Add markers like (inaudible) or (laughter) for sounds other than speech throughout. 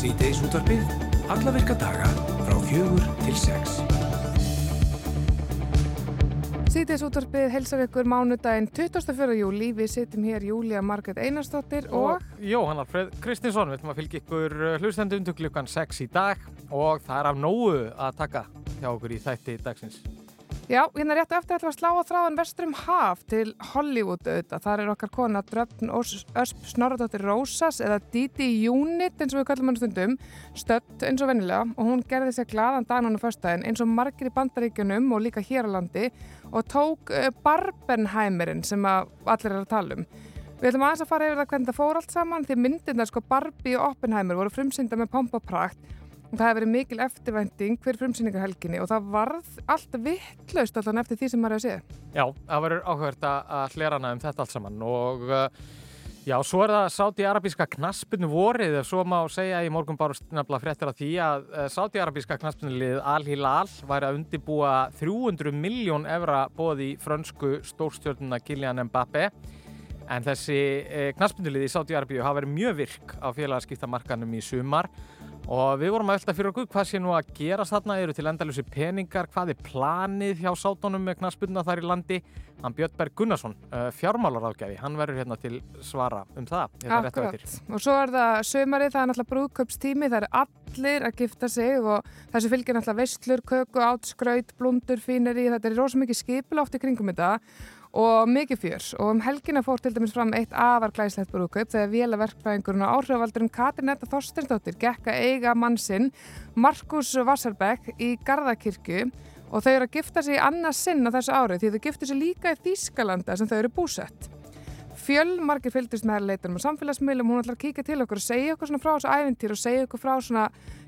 Sýteis útvarfið, alla virka daga frá fjögur til sex. Sýteis útvarfið helsar ykkur mánudaginn 24. júli. Við sittum hér Júlia Marget Einarstóttir og... og Jóhann Alfred Kristinsson, við ætlum að fylgja ykkur uh, hlustendum til klukkan 6 í dag og það er af nógu að taka hjá okkur í þætti dagsins. Já, hérna rétt eftir ætlum við að slá á þráðan vesturum haf til Hollywood auðvitað. Þar er okkar kona Dröfn Ösp Snorradóttir Rósas eða Didi Unit eins og við kallum hann stundum, stött eins og vennilega og hún gerði sér gladan dagan á fyrstæðin eins og margir í bandaríkjunum og líka hér á landi og tók uh, Barbenheimerinn sem allir er að tala um. Við ætlum aðeins að fara yfir það hvernig það fór allt saman því myndin sko Barbie og Oppenheimer voru frumsynda með pompa og prakt Það hefði verið mikil eftirvænting hver frumsýningarhelginni og það varð allt vittlaust allan eftir því sem maður hefði séð. Já, það verður áhugverð að hlerana um þetta allt saman og uh, já, svo er það sáti-arabíska knaspinu vorið og svo má segja í morgun bara nefnilega fréttir að því að uh, sáti-arabíska knaspinulið Al-Hilal væri að undibúa 300 miljón evra bóð í frönsku stórstjórnuna Kylian Mbappé en þessi eh, knaspinulið í Sáti-Arabíu hafa verið mjög virk á félagaskiptamarkanum í sumar og við vorum að velta fyrir okkur hvað sé nú að gera þarna, eru til endalusi peningar, hvað er planið hjá sátónum með knaspunna þar í landi? Hann Björn Berg Gunnarsson, uh, fjármálaráðgæfi hann verður hérna til svara um það. Akkurat, og svo er það sömarið, það er náttúrulega brúðköpstími það er allir að gifta sig og þessu fylgir náttúrulega vestlur, köku, átskraut blundur, fíneri, þetta er rosa mikið skipilátt í kringum þetta og mikið fjörs og um helgina fór til dæmis fram eitt afar glæslegt brúðkaup þegar vélaverkfræðingurinn og áhrifaldurinn Katrin Etta Þorstendóttir gekka eiga mannsinn Markus Vassarbekk í Garðakirkju og þau eru að gifta sig annars sinn á þessu árið því þau giftu sig líka í Þýskalanda sem þau eru búsett. Fjölmarkir fylgdist með leitunum á samfélagsmiðlum og hún ætlar að kíka til okkur og segja okkur svona frá þessu ævintýr og segja okkur frá svona,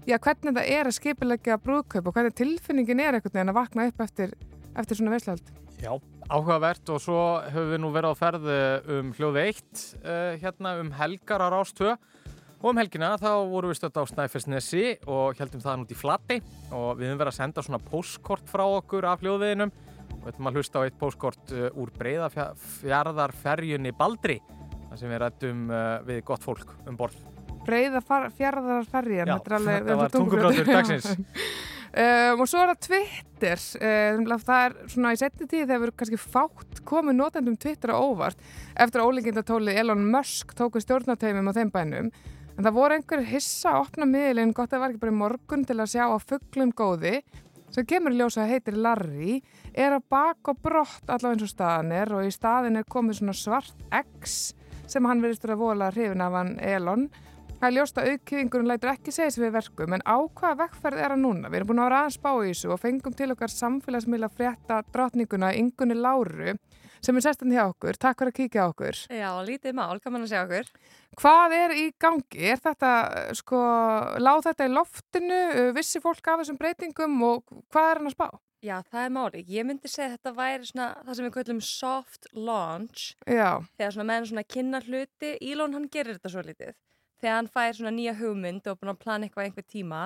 já hvernig það er að skipilegja brúðkaup og hvernig tilfinningin er eitthvað en að vakna upp eftir, eftir svona veislald. Já, áhugavert og svo höfum við nú verið á ferði um hljóði eitt uh, hérna um helgar á Rástöð og um helgina þá vorum við stöld á Snæfellsnesi og heldum það nút í flatti og við höfum verið að senda svona postkort frá okkur af hljóðveginum og við höfum að hlusta á eitt postkort uh, úr breyðafjörðarferjunni Baldri þar sem við rættum uh, við gott fólk um borð. Breyðafjörðarferjan? Já, þetta var tungubrátur dagsins. (laughs) Um, og svo er það Twitter. Um, það er svona í setni tíð þegar við erum kannski fátt komið notendum Twitter á óvart eftir ólingindatóli Elon Musk tóku stjórnateimum á þeim bænum. En það voru einhver hissa að opna miðlinn gott að það var ekki bara í morgun til að sjá á fugglum góði sem kemur í ljósa að heitir Larry er að baka brott allaveg eins og staðan er og í staðin er komið svona svart X sem hann verðist að vola hrifin af hann Elon Það er ljóst að auðkjöfingurinn lætur ekki segja sér við verkum en á hvaða vekkferð er hann núna? Við erum búin að vera aðeins bá í þessu og fengum til okkar samfélagsmiðla frétta drotninguna Ingunni Láru sem er sestan hjá okkur. Takk fyrir að kíkja okkur. Já, lítið mál, kannan að segja okkur. Hvað er í gangi? Er þetta, sko, láð þetta í loftinu? Vissi fólk af þessum breytingum og hvað er hann að spá? Já, það er máli. Ég myndi segja að þetta væri svona það sem við kallum soft launch. Já. Þegar svona meðan svona kynna hluti, Ílón hann gerir þetta svo litið þegar hann fær svona nýja hugmynd og búin að plana eitthvað einhver tíma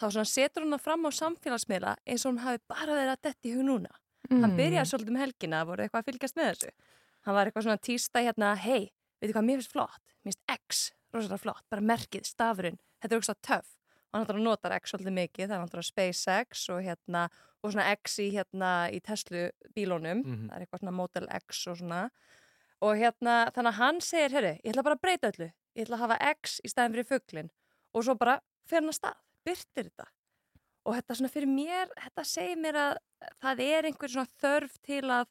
þá setur hann það fram á samfélagsmiðla eins og hann hafi bara verið að detti hug núna. Mm. hann byrjaði svolítið með helgina voru eitthvað að fylgjast með þessu. Hann var eitthvað svona týsta hérna hei, veitu hvað, mér finnst flott mér finnst X, rosalega flott, bara merkið, stafurinn þetta er eitthvað töff. Og hann notar X svolítið mikið, það er hann SpaceX og hérna, og svona X í hérna í Tesla bílónum mm -hmm. það er eitthvað svona Model X og svona. Og hérna, þannig að hann segir, herru, ég ætla bara að breyta öllu ég ætla að hafa X í staðin fyrir fugglin og svo bara fyrir hann að stað, byrtir þetta. Og þetta svona fyrir mér, þetta segir mér að það er einhver svona þörf til að,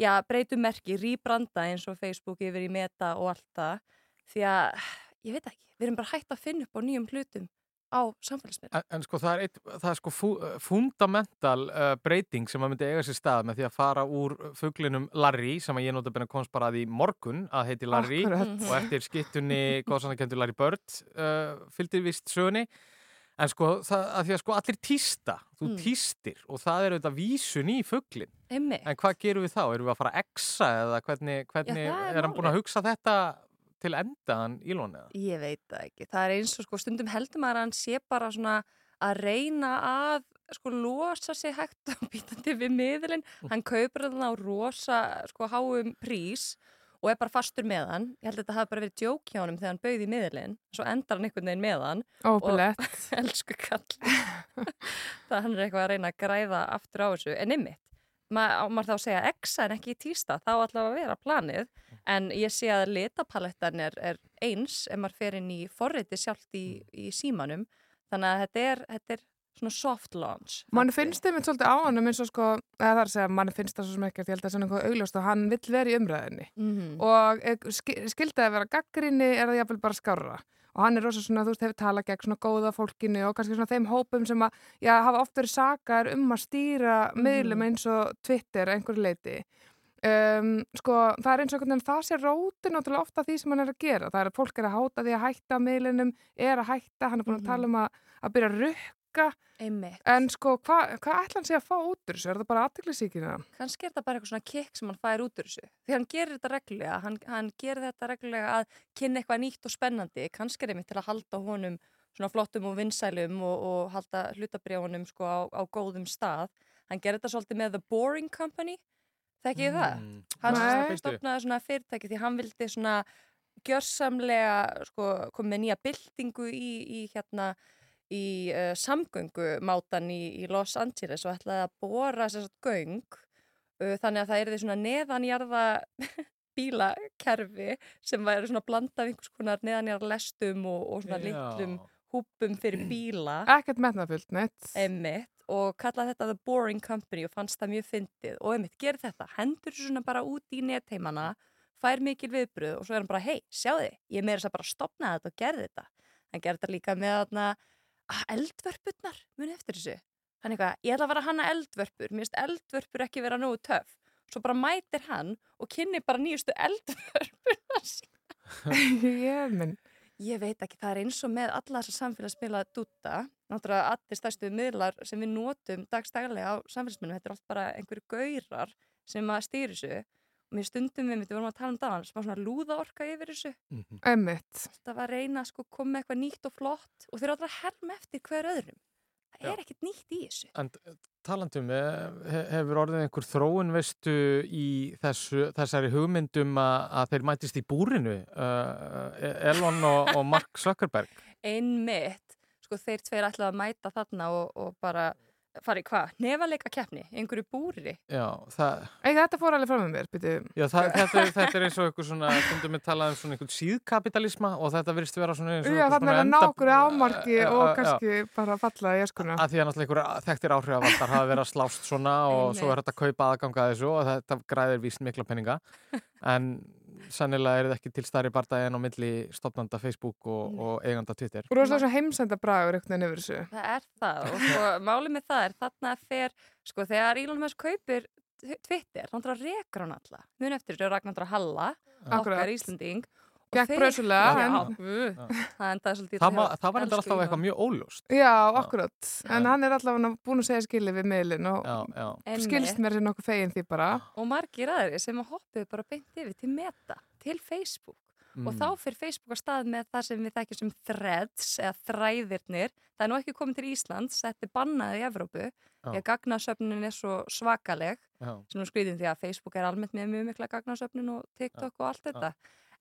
já, breytu merki rýbranda eins og Facebook yfir í meta og allt það, því að ég veit ekki, við erum bara hægt að finna upp á nýjum hlutum á samfélagsmiðlum. En, en sko það er, eitt, það er sko fú, fundamental uh, breyting sem að myndi eiga sér stað með því að fara úr fugglinum Larry sem að ég nota benni komst bara að í morgun að heiti Larry Akkurat. og eftir skittunni góðsannakendur Larry Bird uh, fylgdir vist sögni en sko það, að því að sko allir týsta þú mm. týstir og það er auðvitað vísun í fugglin. En hvað gerum við þá? Erum við að fara að exa eða hvernig, hvernig Já, er, er hann búin að hugsa þetta til endaðan Ílón eða? Ég veit það ekki. Það er eins og sko stundum heldur maður að hann sé bara svona að reyna að sko losa sig hægt og (laughs) býtandi við miðlinn. Hann kaupir þarna á rosa sko háum prís og er bara fastur með hann ég held að þetta hafi bara verið djók hjá hann þegar hann bauði miðlinn svo endar hann einhvern veginn með hann Óbulett. (laughs) elsku kall (laughs) það hann er eitthvað að reyna að græða aftur á þessu en ymmit Ma, maður þá að segja exa en ekki í týsta þá allavega að vera planið. En ég sé að litapalettan er, er eins ef maður fer inn í forriti sjálft í, í símanum. Þannig að þetta er, þetta er svona soft launch Mann finnst þeim eitthvað svolítið á hann eins og sko, eða það er að segja, mann finnst það svo sem ekkert, ég held að það er svona eitthvað augljóst og hann vill vera í umræðinni mm -hmm. og eh, sk- skildi að vera gaggrinni er það jafnvel bara skárra og hann er rosa svona, þú veist, hefur talað gegn svona góða fólkinu og kannski svona þeim hópum sem að, já, hafa oft verið sakar um að stýra Mhm. miðlum eins og Twitter einhverju leiti um, sko, það er eins og einhvern veginn það sé rótin náttúrulega ofta því sem hann er að gera það er að fólk er að háta því að hætta miðlunum er að hætta, hann er búin að Mhm. tala um að, að byrja að rukka, einmitt. En sko, hvað hva ætla hann sé að fá út úr þessu, er það bara aðtiklisíkina? kannski er þetta bara eitthvað svona kikk sem hann fær út úr þessu. Því hann gerir þetta reglulega. Hann, hann gerir þetta reglulega að kynna eitthvað nýtt og spennandi. Kannski er einmitt til að halda honum svona flottum og vinsælum og, og halda hlutabrjáunum sko á, á góðum stað. Hann gerir þetta svolítið með The Boring Company. Þekkið mm. það? Hann Nei. stopnaði svona fyrirtæki því hann vildi svona gjörsamlega sko, komið með nýja byltingu í, í hérna í uh, samgöngumátan í, í Los Angeles og ætlaði að bóra að göng uh, þannig að það er því svona neðanjarða (laughs) bílakerfi sem væri svona blandað einhvers konar neðanjarða lestum og, og svona litlum húpum fyrir (clears throat) bíla. Ekkert metnafullt, neitt. Emmitt og kallaði þetta The Boring Company og fannst það mjög fyndið. Og Emmitt gerir þetta, hendur svona bara út í netheimana, fær mikil viðbröð og svo er hann bara, hei, sjáði, ég meira þess að bara stopna þetta og gerði þetta. Hann gerði þetta líka með þarna eldvörpurnar, muni eftir þessu. Hann eitthvað, ég ætla að vera hanna eldvörpur. Mér finnst eldvörpur ekki vera nógu töff. Svo bara mætir hann og kynni bara nýjustu (laughs) eldvörpurnar (laughs) Ég minn. Ég veit ekki, það er eins og með alla þessar samfélagsmiðla dúta, náttúrulega allir stærstu miðlar sem við notum dagstægarlega á samfélagsmiðlum, þetta er allt bara einhverju gaurar sem að stýri og mér stundum við, við vorum að tala um dagann, smá svona lúða orka yfir þessu, Mhm. Emmitt. það var að reyna að sko koma með eitthvað nýtt og flott og þeir alltaf að herma eftir hver öðrum. Það Já. er ekkert nýtt í þessu. En talandum, hefur orðið einhver þróun veistu í þessu, þessari hugmyndum að, að þeir mætist í búrinu, uh, Elon og, og Mark Zuckerberg? (laughs) Einmitt, sko þeir tveir ætlaði að mæta þarna og, og bara fara í hvað? Nefaleika keppni, einhverju búri. Já, það, Ei, þetta fór alveg fram með mér, byrju. já það, þetta, er, þetta er eins og einhver svona, stundum við talað um svona einhvern síðkapitalisma og þetta virðist vera svona eins og Já, einhver þannig svona að ná enda- okkur ámarki Já, og já, kannski bara falla í eskuna. að því að náttúrulega einhver þekktir áhrifavaldar hafa verið að slást svona og svo er þetta að kaupa aðganga að þessu og þetta græðir víst mikla penninga en sannilega er þetta ekki til stærri barndagi en á milli stopnanda Facebook og, Nei. og eiganda Twitter Og rosalega svona heimsenda bragur eitthvað yfir þessu. Það er það og (laughs) sko, málið með það er þarna fer, sko, þegar Elon Musk kaupir Twitter, þá er rekur hann alla. Mun eftir þessu Ragnardur Halla, Akkurat. okkar Íslanding. Og Gekk Já, en- það það, var- var enda alltaf eitthvað mjög óljóst Já, akkurat. En Já. hann er allavega búin að segja skilið við miðlinn og já, já. Skilst mér sem nokkuð fegin því bara. Og margir aðri sem að hoppuðu bara beint yfir til Meta, til Facebook. Og Mm. þá fyrir Facebook að stað með það sem við þekkjum sem threads eða þræðirnir. Það er nú ekki komið til Íslands, þetta er bannað í Evrópu. Því að gagnasöfnin er svo svakaleg. já, sem nú skrýðum því að Facebook er almennt með mjög mikla gagnasöfnun og TikTok og allt þetta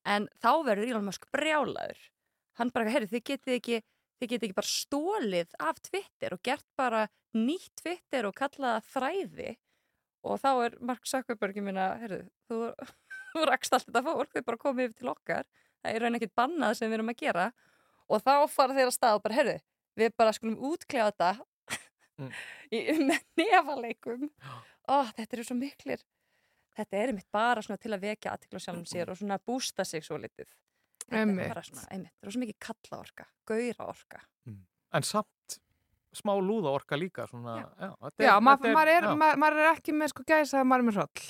en þá verður Elon Musk brjálaður. Hann bara, herri, þið getið ekki þið getið ekki bara stólið af Twitter og gert bara nýtt Twitter og kallað það þræði. Og þá er Mark Zuckerberg ég minna, herri, þú, (laughs) þú rakst allt þetta fólk, þau bara komið yfir til okkar. Það er raun ekkert bannað sem við erum að gera. Og þá fara þeir að stað og bara, herri, við bara skulum útkljá þetta Mm. (laughs) í, með nefaleikum. Ó, þetta eru svo miklir þetta er einmitt bara svona til að vekja aðtikla sjálfum sér og svona bústa sig svo litið þetta Einmitt. er bara svona, einmitt, það er svo mikið kalla orka gauðra orka en samt smá lúða orka líka svona, já, þetta Já, þetta maður er, já. ma maður er ekki með sko gæsa að maður er með hroll.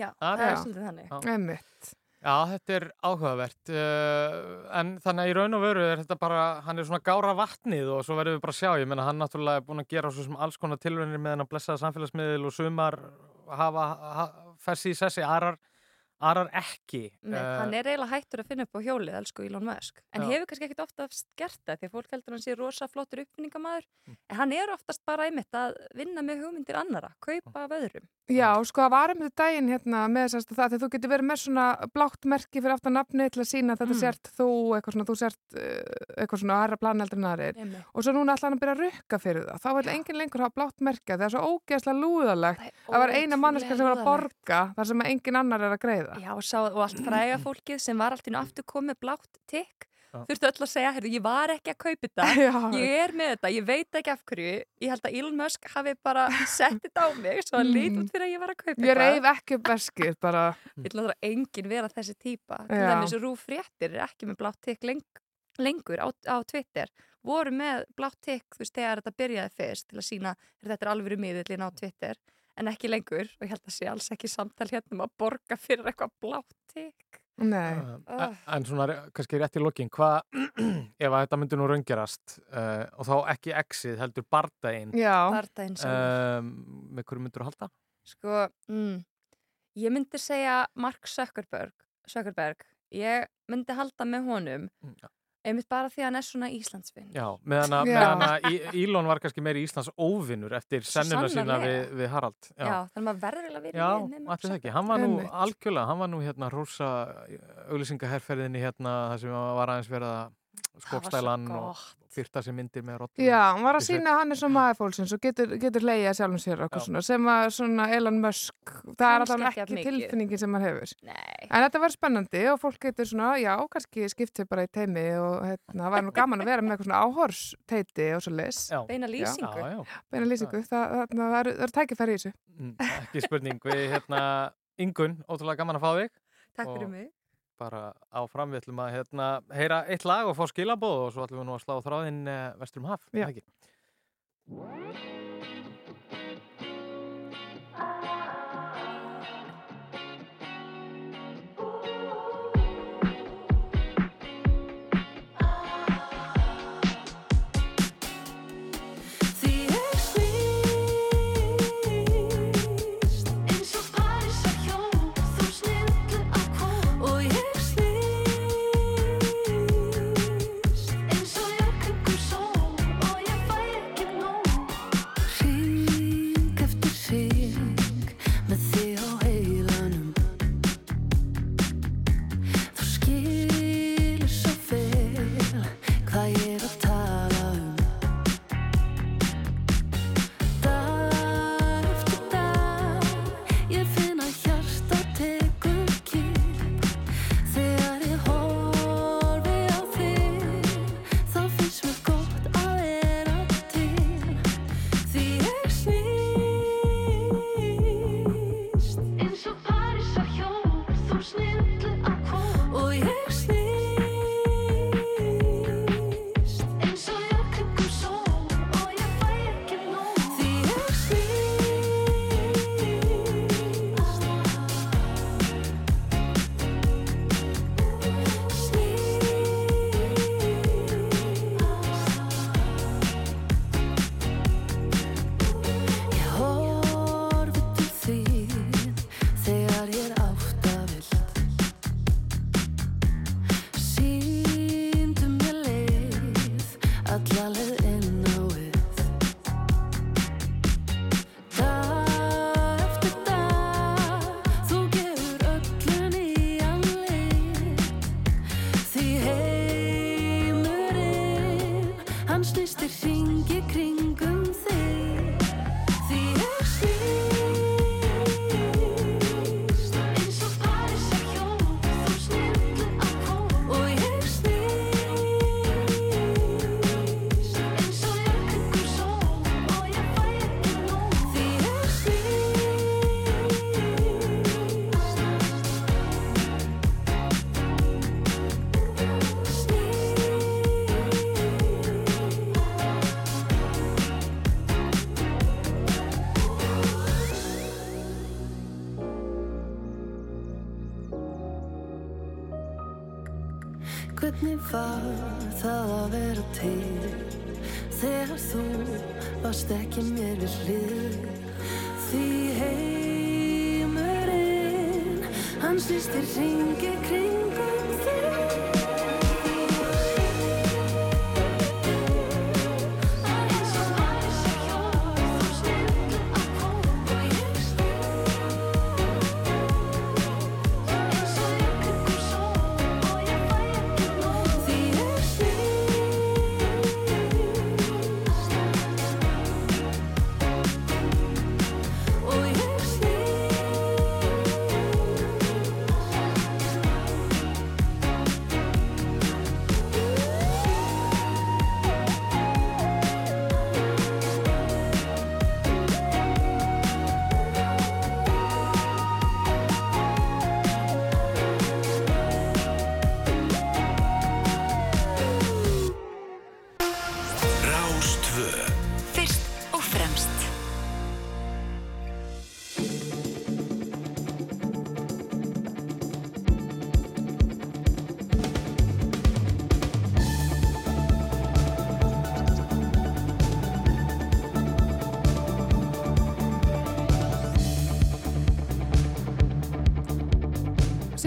já, Það það er er- svolítið þannig Já. Emmitt. Já, þetta er áhugavert uh, en þannig að í raun og veru er þetta bara, hann er svona gára vatnið og svo verðum við bara að sjá, ég menna hann náttúrulega er búin að gera svo sem alls konar tilvönir með hann að blessaða samfélagsmiðil og sumar hafa ha, fessi sessi, aðrar aðrar ekki. Nei, Eh, hann er eiginlega hættur að finna upp á hjólið, elsku Elon Musk. En Já. hefur kannski ekkit ofta gert það því fólk heldur hann sé rosa flottur uppfinningamæður. Mm. En hann er oftast bara einmitt að vinna með hugmyndir annara, kaupa af öðrum. Já, sko það var um þetta daginn hérna með þess að það, því þú getur verið með svona blátt merki fyrir aftan nafni til að sína að þetta Mm. sért þú, eitthvað svona, þú sért uh, eitthvað svona aðra planeldur en aðrir. Einmitt. Og svo núna ætla hann að byrja að rukka fyrir það. Þá vil Já. enginn lengur hafa blátt merki. Það er svo ógeðslega lúðalegt. Það var eina manneska sem var að borga. þar sem enginn annar er að greiða. Já, og, sá, og allt fræga fólkið sem var allt í aftur komið blátt tikk. Þurftu öll að segja, heyrðu, ég var ekki að kaupa (laughs) þetta. Ég er með þetta, ég veit ekki af hverju. Ég held að Elon Musk hafi bara (laughs) sett þetta á mig svo að Mm. lít út fyrir að ég var að kaupa ég reif ekki upp veskið bara. Ég ætla að enginn vera þessi típa. Til Já. dæmis Rúf Fréttir er ekki með blátt tikk leng, lengur á, á Twitter. Voru með blátt tikk, þú veist, þegar þetta byrjaði fyrst til að sína að þetta er alvöru miðillin á Twitter. En ekki lengur, og ég held að sé alls ekki samtal hérna um að borga fyrir eitthvað blátt tikk. Nei. Ah. en- svona kannski rétt í lokin, hvað (clears throat) ef að þetta myndi nú raungerast uh, og þá ekki exið heldur bardaginn, Já. Bardaginn sjálfur. um, með hverju myndur þú halda? Sko, mm, ég myndi segja Mark Zuckerberg, Zuckerberg. Ég myndi halda með honum, Mm, Já, einmitt bara því að hann er svona Íslandsvinn. Já, meðan að, Já. meðan að Í- Elon var kannski meiri Íslands óvinnur eftir sennuna sína við, við Harald. Já, þannig að maður verður að vera Já, í með Mark allir það ekki. Hann var nú algjörlega, hann var nú hérna rosa auglýsingaherferðinni hérna þar sem var aðeins verið að var og svo fyrta sér myndir með rollum. Já, hann var að sína að hann er svona (clears throat) maður fólksins og getur, getur leiða sjálfum sér Já. svona sem að svona Elon Musk, það er alltaf ekki tilfinningin sem hann hefur. Nei. En þetta var spennandi og fólk getur svona, já, kannski skipt sér bara í teimi og hérna, það var nú gaman að vera með eitthvað svona áhorsteiti og svo leis, Já, Beina já, lýsingu. já. beina lýsingu, það, það, það, er, það er tækifæri í þessu. Mm, ekki spurning. Við hérna, Ingun, ótrúlega gaman að fá þig. Takk fyrir mig. Bara áfram, við ætlum að hérna, heyra eitt lag og fá skilabóð og svo ætlum við nú að slá þráðinn uh, vestur um haf. Ekki? Hvernig var það að vera til Þegar þú varst ekki mér við hlið. Því heimurinn Hann systir ringi kringum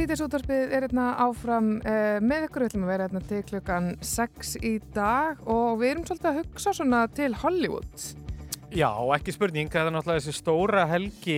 Sýtisútvarpið er hérna áfram uh, með ykkur, við ætlum að vera hérna til klukkan 6 í dag og við erum svolítið að hugsa svona til Hollywood. Já, ekki spurning, það er náttúrulega þessi stóra helgi,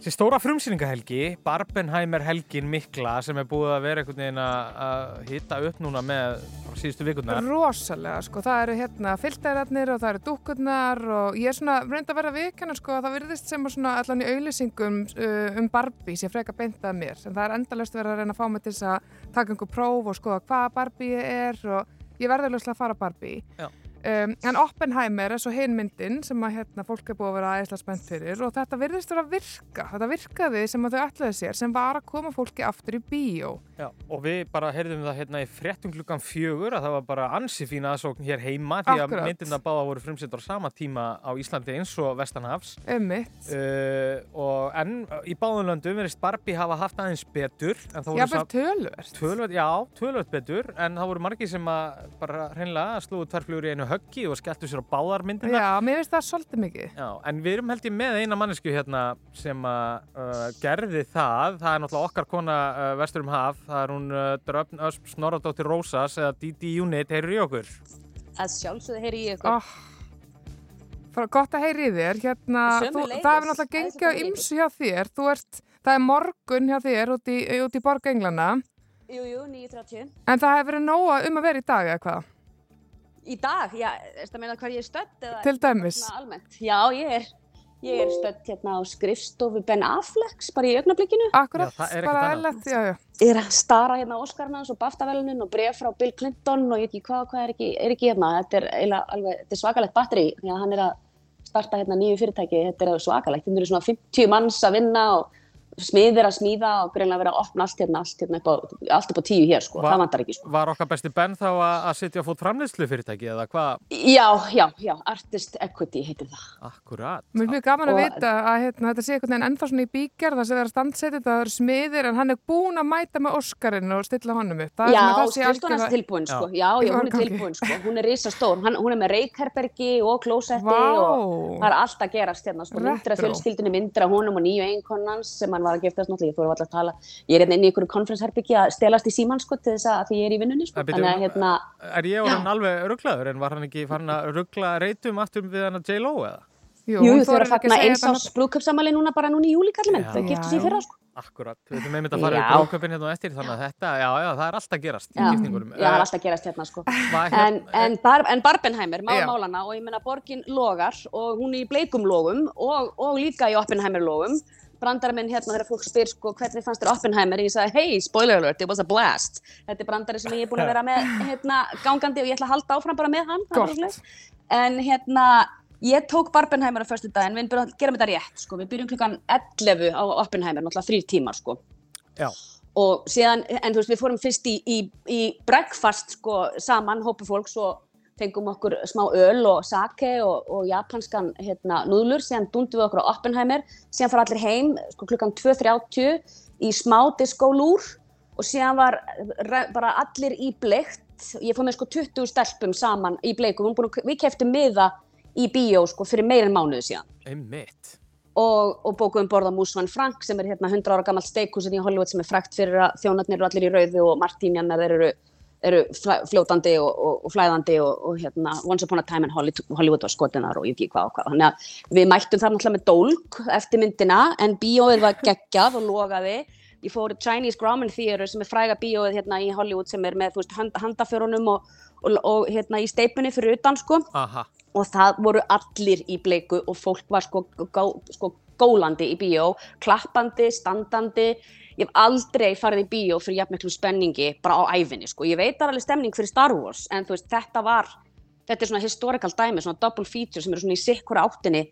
þessi stóra frumsýningahelgi, Barbenheimer helgin mikla sem er búið að vera einhvern veginn að hita upp núna með síðustu vikurnar. Rosalega, sko, það eru hérna filterarnir og það eru dúkkurnar og ég er svona reynd að vera vikana, sko, að það virðist sem að svona allan í auðlýsingum uh, um Barbie sé freka beintað mér, en það er endalust verið að reyna að fá mig til þess að taka einhver próf og skoða hvaða Barbie er og ég verður löslega að fara Barbie. Já. Um, en Oppenheimer er svo hinn myndin sem að hérna, fólk er búið að vera aðeinslega spennt fyrir og þetta virðist vera að virka. Þetta virkaði sem að þau ætlaði sér sem var að koma fólki aftur í bíó. Já, og við bara heyrðum það hérna í fréttum klukkan fjögur að það var bara ansi fína aðsókn hér heima því að myndina báða voru frumsýttar á sama tíma á Íslandi eins og Vestanhafs. ummitt Uh, og en í báðum löndum verðist Barbie hafa haft aðeins betur voru Jafnvel tölvert já, tölvöld betur, en það voru margir sem að bara hreinlega slúðu í einu höggi og skelltu sér á báðar myndina. Já, mér finnst það svolítið mikið Já, en við erum held ég með eina mannesku hérna sem að uh, gerði það, það er náttúrulega okkar kona uh, vestur um haf, það er hún uh, Dröfn Ösp Snorradóttir Rósas eða DD Unit, heyrur í okkur. að sjálfsögðu heyri ég ykkur. oh. Gott að heyri í þér hérna, þú. Það hefur náttúrulega gengið á ymsu hjá þér Þú ert, það er morgun hjá þér út í, út í borg Englana Jú, jú, 9.30. En það hefur verið nóga um að vera í dag eða hvað Í dag, já, er þetta meina hvar ég er stödd? Eða Til dæmis. Já, ég er, ég er stödd hérna á skrifstofu Ben Afflecks, bara í augnablikinu. Akkurat, er bara eðlert já, já. Ég er að stara hérna á Óskarnans og BAFTA-velunin og bref frá Bill Clinton og ég veit ekki hvað, hvað er ekki, er ekki hérna. Þetta er alveg, þetta er svakalegt batteri, því að hann er að starta hérna nýju fyrirtæki, þetta er svakalegt. Þetta eru svona 50 manns að vinna og smiðir að smíða og greinlega vera að opna allt hérna, allt hérna upp á, allt upp á tíu hér, sko. Va- Það vantar ekki, sko. Var okkar besti Ben þá að, að sitja á fót framleiðslu fyrirtæki eða hvað? Já, já, já, Artist Equity heitir það. Akkurat. Mér er mjög gaman að Og- vita að hérna, þetta sé einhvern veginn ennþá svona í bíkjar það sé það er standsetið, það eru smiðir en hann er búinn að mæta með Óskarinn og stilla honum upp Það er Já, algjörða- er tilbúin, sko. Já. Já, já, hún er tilbúin, sko. Hún er risastór. Hann, hún er með reykherbergi og klósetti og það er allt að gerast hérna, sko. Fjölskyldunni, myndir af honum og nýju eiginkonans sem hann var að giftast náttúrulega. Ég fór alltaf að tala. Ég er hérna inn í einhverju konferensherbyggi að stelast í síman, sko, til þess að því ég er í vinnunni, sko. En Þannig að, hérna, Er ég orðin alveg rugglaður en var hann ekki farin að ruggla reytum aftur við hann að J-Lo eða? Jú, jú, eru þorir að fagna eins þetta ás brúðköpsamali núna bara núna í júli, kallið minn. Já. Þau giftu sér fyrra, sko. Akkurat, við veitum einmitt að fara í Já. brúðköpinn hérna á eftir þannig að þetta, já, já, það er alltaf að gerast í Já, giftingurum. já, það er alltaf að gerast hérna, sko. (laughs) Hvað En, hérna- en, bar, en Barbenheimer, má málana og ég meina borgin logar og hún er í bleikum logum og, og líka í Oppenheimer logum brandara minn hérna þegar fólk spyr sko hvernig fannst þér Oppenheimer? Ég sagði hey spoiler alert it was a blast. Þetta er brandari sem ég er búin að vera með (laughs) hérna gangandi og ég ætla að halda áfram bara með hann en hérna ég tók Barbenheimer á förstu daginn við byrjum að gera þetta rétt sko. Við byrjum klukkan 11 á Oppenheimer náttúrulega þrýr tímar sko. Já. og síðan, en þú veist, við fórum fyrst í, í, í breakfast sko saman, hópu fólks og fengum okkur smá öl og sake og, og japanskan hérna, núðlur, síðan dundum við okkur á Oppenheimer, síðan fara allir heim sko klukkan 2.30 í smá diskólúr og síðan var bara allir í bleikt, ég fór með sko 20 stelpum saman í bleikum, við, keftum miða í bíó sko fyrir meir en mánuðu síðan. Einmitt. og, og bókuðum borða Músvan Frank sem er hérna 100 ára gammalt steikhúsin í Hollywood sem er frækt fyrir að þjónarnir eru allir í rauðu og Martínian þeir eru, eru fljótandi og, og, og flæðandi og, og hérna Once Upon a Time in Hollywood, var skotinar og ég ekki hvað og hvað. Þannig að við mættum þar náttúrulega með dólk eftir myndina en bíóið var geggjað og logaði. Ég fór Chinese Grauman Theatre sem er fræga bíóið hérna í Hollywood sem er með veist, hand, handaförunum og, og, og hérna í steipunni fyrir utan sko Aha. og það voru allir í bleiku og fólk var sko, gó, sko gólandi í bíó, klappandi, standandi ég hef aldrei farið í bíó fyrir jafn miklu spenningi bara á æfinni sko, ég veit að alveg stemning fyrir Star Wars en veist, þetta var þetta er svona historical dæmi, svona double feature sem eru svona í sikkur áttinni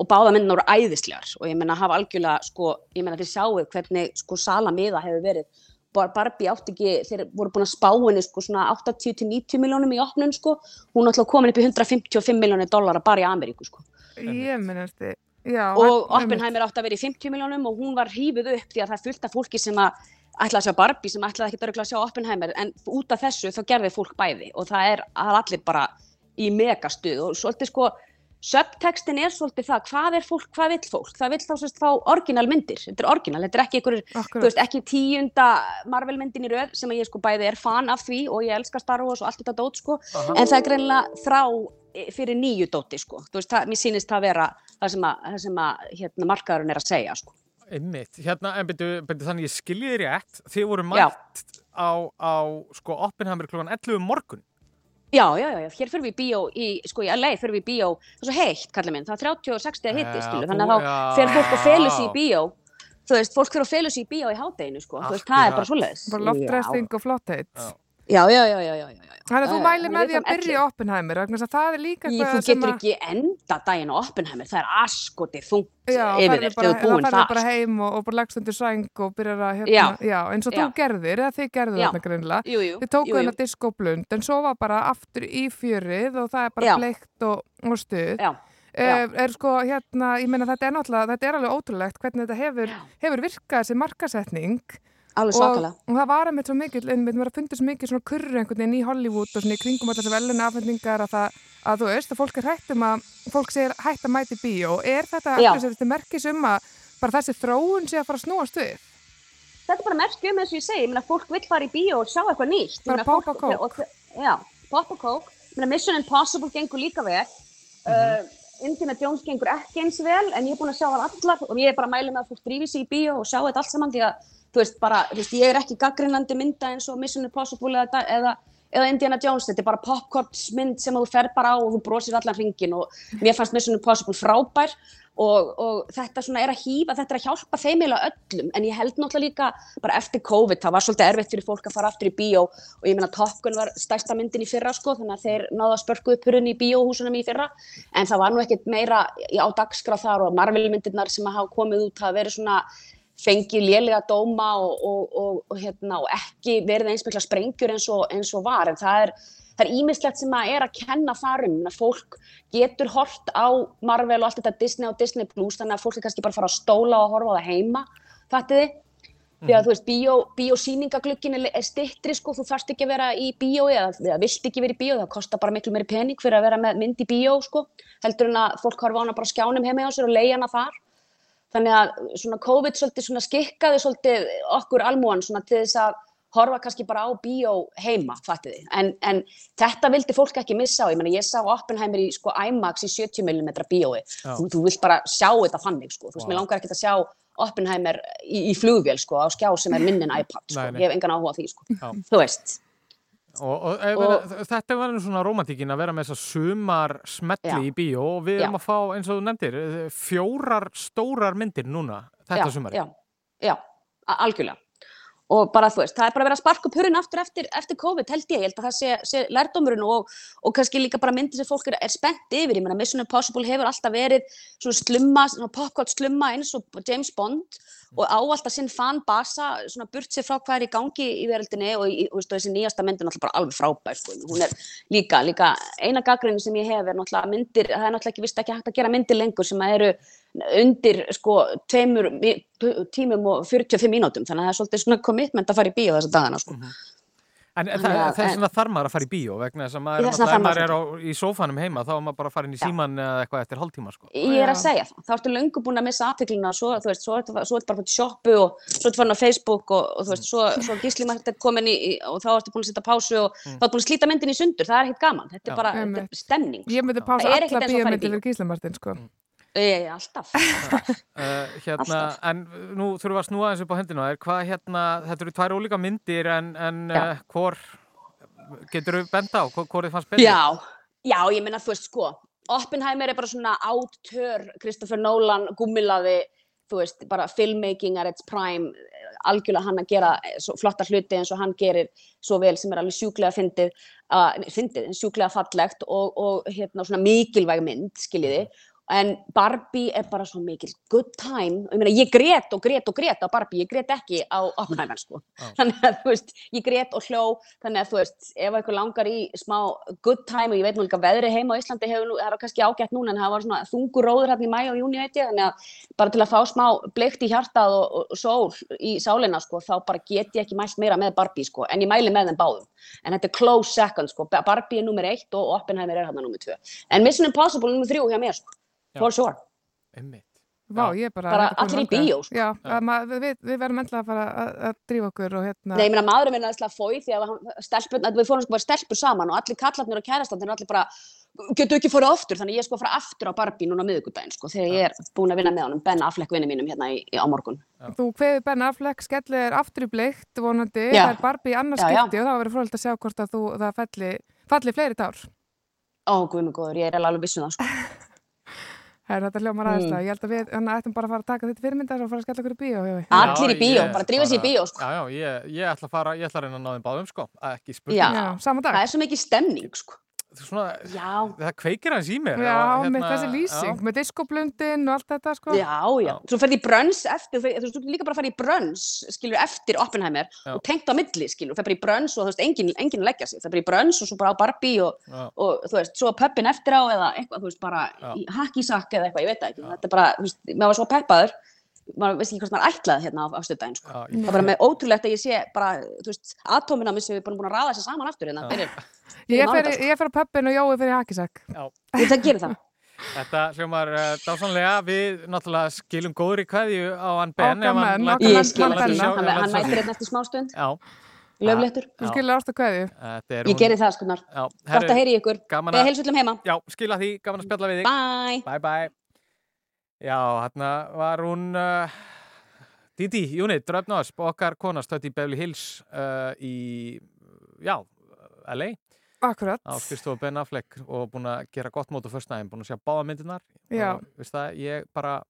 og báða myndin voru æðislegar og ég meina hafa algjörlega sko, ég meina þið sjáu hvernig sko sala miða hefur verið. Bar- Barbie átti ekki, þeir voru búin að spá henni sko svona 80-90 miljónum í opnun sko, hún er alltaf komin upp í 155 miljónir dollara bara í Ameríku sko. Ég minnast þið. Já, og. Oppenheimer átti að vera í 50 miljónum og hún var hrífið upp því að það er fullt af fólki sem að ætlaði að sjá Barbie sem ætlaði ekki að sjá Oppenheimer. En út af þessu þá gerði fólk bæði. Og það er allir bara í megastuð. Og svolítið sko subtextin er svolítið það hvað er fólk, hvað vill fólk? Það vill þá sérst fá orginal myndir. Þetta er orginal, þetta er ekki einhverjur veist, ekki tíunda Marvel myndin í röð sem að ég sko bæði er fan af því og ég elska Star Wars og allt þetta dót sko. En það er greinilega þrá fyrir nýju dóti sko, þú veist, það, mér sýnist það vera það sem að, það sem að hérna, markaðurinn er að segja sko. Einmitt, hérna, en byrju, byrju þannig ég skilji þér rétt, þið voru Já. mætt á, á, sko, Oppenheimer klukkan 11 um morgun. Já, já, já, já, hér fyrir við í bíó í, sko, í LA fyrir við í bíó, það er svo heitt, kallið minn, það er 30 og 60 að hitti, Já, skilu, þannig að þá já. fer fólk og felur sig í bíó, þú veist, fólk fyrir að felur sig í bíó í hádeginu, sko, þú veist, það er Akkurat. bara svoleiðis. Bara loftræsting og flottheit. Já. Já, já, já, já, já, já, já. Þannig að þú Já, já, mæli hún með er því að byrja 11. Oppenheimer, þess að það er líka Í, þú sem getur ekki enda daginn á Oppenheimer, það er askoti þungt Já, yfir þér þegar þú er búin það ferðu það. bara heim og, og bara leggst undir sæng og byrjar að hérna, Já. eins og Já. þú gerðir, eða þið gerðu Já. þarna jú, Þið jú. hennar diskoblund, en svo var bara aftur í fjörið og það er bara Já. bleikt og, og stuð. Já, Er, er sko hérna, ég meina þetta er náttúrulega, þetta er alveg ótrúlegt hvernig þetta hefur, Já. hefur virkað þessi markasetning alveg og, svakalega. og það var einmitt svo mikil, einmitt mér að fundið svo mikil svona kurr einhvern veginn í Hollywood og svona í kringum allar þessi veluna afhendingar að það, að þú veist, að fólk er hægt um að, fólk segir hægt að mæti bíó. Er þetta eftir þessi merkis um að bara þessi þróun sé að fara að snúast við? þetta er bara merki um eins og ég segi, ég meina fólk vill fara í bíó og sjá eitthvað nýtt. Bara pop og kók. og- Já, pop og kók. Mission Impossible gengur líka vel. uh, Indiana Jones gengur ekki eins vel, en ég er búin að sjá það allar og ég er bara að mæla með að fólk drífi sig í bíó og sjá þetta allt saman því að, þú veist, bara, þú veist, ég er ekki gaggrinandi mynda eins og Mission Impossible eða, eða, eða Indiana Jones, þetta er bara popcornsmynd sem að þú fer bara á og þú brosir allan hringin og mér fannst Mission Impossible frábær og, og þetta svona er að hýfa, þetta er að hjálpa þeim eiginlega öllum, en ég held náttúrulega líka bara eftir COVID, það var svolítið erfitt fyrir fólk að fara aftur í bíó og ég meina Top Gun var stærsta myndin í fyrra sko, þannig að þeir náðu að spörku upp hurðin í bíóhúsunum í fyrra, en það var nú ekkert meira á dagskrá þar og Marvel myndirnar sem hafa komið út hafa verið svona fengið lélega dóma og, og, og, og, hérna, og ekki verið eins mikla sprengjur eins og, eins og var, en það er það er ímislegt sem að er að kenna þar um að fólk getur hort á Marvel og allt þetta Disney og Disney Plus þannig að fólk er kannski bara að fara að stóla og horfa á það heima fattiði því að þú veist, bíó, bíósýningaglukkin er, er stittri sko, þú þarft ekki að vera í bíói eða, eða vilt ekki vera í bíó, það kostar bara miklu meiri pening fyrir að vera með mynd í bíó sko, heldur en að fólk horfa á hana bara skjánum heima hjá sér og leiða hana þar þannig að svona COVID svolítið svona skikkaði svolítið okkur almúan svona til þess að horfa kannski bara á bíó heima, fattiði, en, en þetta vildi fólk ekki missa á, ég meina ég sá Oppenheimer í sko IMAX í 70mm bíói, þú, þú vilt bara sjá þetta fannig sko, þú veist, Vá. mér langar ekkert að sjá Oppenheimer í, í flugvél sko, á skjá sem er minnin (laughs) iPad sko, Nei, nei. ég hef engan áhuga á því sko, Já. þú veist, Og, og, og, Og- þetta var nú svona romantíkin að vera með þessa sumar smetli Já. í bíó og við erum Já. að fá, eins og þú nefndir, eh, fjórar stórar myndir núna þetta sumari. já, já, algjörlega og bara þú veist, það er bara að vera að sparka upp hurinn aftur eftir, eftir COVID held ég, ég held að það sé, sé lærdómurinn og, og kannski líka bara myndir sem fólk er, er spennt yfir, ég meina Mission Impossible hefur alltaf verið svona slumma, svona popcorn slumma eins og James Bond og á alltaf sinn fanbasa, svona burt sér frá hvað er í gangi í veröldinni og, og, og þessi nýjasta mynd er náttúrulega bara alveg frábær sko. hún er líka, líka eina gaggrinni sem ég hef er náttúrulega myndir, það er náttúrulega ekki vist ekki hægt að gera myndir lengur sem að eru undir sko tveimur tímum og 45 mínútum þannig að það er svolítið svona commitment að fara í bíó þessa dagana sko. En en Þannig það, að- það er en- svona þarf maður að fara í bíó vegna þess að maður, Þess ef maður maður er á, í sófanum heima þá er maður bara að fara inn í síman eða eitthvað eftir hálftíma sko. Ég er að Já. segja það. Þá ertu löngu búin að missa aðteklina og svo, þú veist, svo ertu, ertu bara fyrir sjoppu og svo ertu farin á Facebook og, og þú veist, svo, svo gísli maður komin í, í- og þá ertu búin að setja pásu og þá ertu búin að slíta myndin í sundur. Það er ekkert gaman. Þetta er bara þetta er stemning. Ég myndi Það pása er alla eins og að fara í bíómyndi bíó. fyrir Gísla Martin, sko. Ég, alltaf. alltaf. Uh, (laughs) hérna, Alltaf. en nú þurfum við að snúa eins upp á hendina. Hvað hérna, þetta eru tvær ólíka myndir en, en uh, hvor getur við benda á, hvor, þið fannst betur? Já, já, ég meina, þú veist, sko, Oppenheimer er bara svona áttör, Christopher Nolan, gummilaði, þú veist, bara filmmaking at its prime, algjörlega hann að gera svo flotta hluti eins og hann gerir svo vel sem er alveg sjúklega fyndið, uh, fyndið, en sjúklega fallegt og, og hérna svona mikilvæg mynd, skiljiði, en Barbie er bara svo mikil good time, ég meina, ég grét og grét og grét á Barbie, ég grét ekki á Oppenheimer, sko, þannig að, þú veist, ég grét og hló, þannig að, þú veist, ef eitthvað langar í smá good time og ég veit nú líka veðri heima á Íslandi hefur nú, það er kannski ágætt núna en það var svona þungur róður hérna í mæ og júni veit ég, þannig að bara til að fá smá bleikt í hjartað og, og, sól í sálina, sko, þá bara get ég ekki mælt meira með Barbie, sko, en ég mæli með þeim báðum. En þetta er close second, sko, Barbie er nummer eitt og Oppenheimer er hérna nummer tvö. En Mission Impossible er nummer þrjú hjá mér, sko, for sure. Einmitt. Vá, Já. ég bara... Bara allir í bíó, sko. Já, að ma- við, við verðum endla að fara að, að drífa okkur og hérna... Nei, ég meina maðurinn minn er aðeinslega fói því að að við fórum sko bara stelpur saman og allir kallarnir og kærastarnir er allir bara getur ekki fóru aftur, þannig ég er sko að fara aftur á Barbie núna á miðvikudaginn sko, þegar ég er búin að vinna með honum, Ben Affleck vinni mínum hérna í, í, á morgun. Þú kveður Ben Affleck, skellið er aftur í bleikt vonandi, Já. það er Barbie í annars Já, já. skipti og það verður frólægt að sjá hvort að þú, það falli, falli fleiri tár. Ó, guð mig góður, ég er alveg vissun það sko. (laughs) Það er þetta hljómar Mm. aðeinslega. Ég held að við þannig, ættum bara að fara að taka þetta fyrirmyndar og fara að skella okkur í bíó. Allir í bíó, ég bara drífa sig í bíó sko. Já, já, ég, ég ætla að fara, ég ætla að reyna að ná þeim báðum sko, ekki spurning. Já. Já, sama dag. Það er svo mikið stemning sko. Svona, Já, það kveikir hans í mér. Já, og með hérna, þessi lýsing, já. með diskoblundin og allt þetta, sko. já, já. Svo ferði í brönns eftir, þú fer- þú veist, líka bara fara í brönns, skilur, eftir Oppenheimer Já. og tengt á milli, skilur, fer bara í brönns og þú veist, enginn engin leggja sig, fer bara í brönns og svo bara á Barbie og, og þú veist, svo pöppin eftir á eða eitthvað, þú veist, bara hakkísakk eða eitthvað, ég veit ekki, þetta er bara, þú veist, maður var svo peppaður, maður veist ekki hvort maður ætlaði hérna á, á stöðdægin, sko. Já, Það er bara með ótrúlegt að ég sé bara, þú veist, atómina missi við búin að raða þessi saman aftur hérna, fyrir, Ég mánudag, fer, sko. ég fer á pöppin og Jói fer í hakisak. já. ég það gerir það. Þetta hljómar uh, dásanlega, við náttúrulega skilum góður í kveðju á hann Ben. Ef hann Ég mætir hérna eftir smá stund, Já, löfléttur. Þú skilur ástu er Ég geri það, sko, Gott að heyri ykkur. Við heilsullum heima. já, skila því, gaman að spjalla við þig. Já, hérna var hún uh, Didi, Unit, Dröfnásp, okkar kona stödd í Beverly Hills uh, í, já, LA Akkurat. á skristofu Ben Affleck og búin að gera gott mót á föstnæðin, búin að sjá báða myndirnar Já. og veist það, ég bara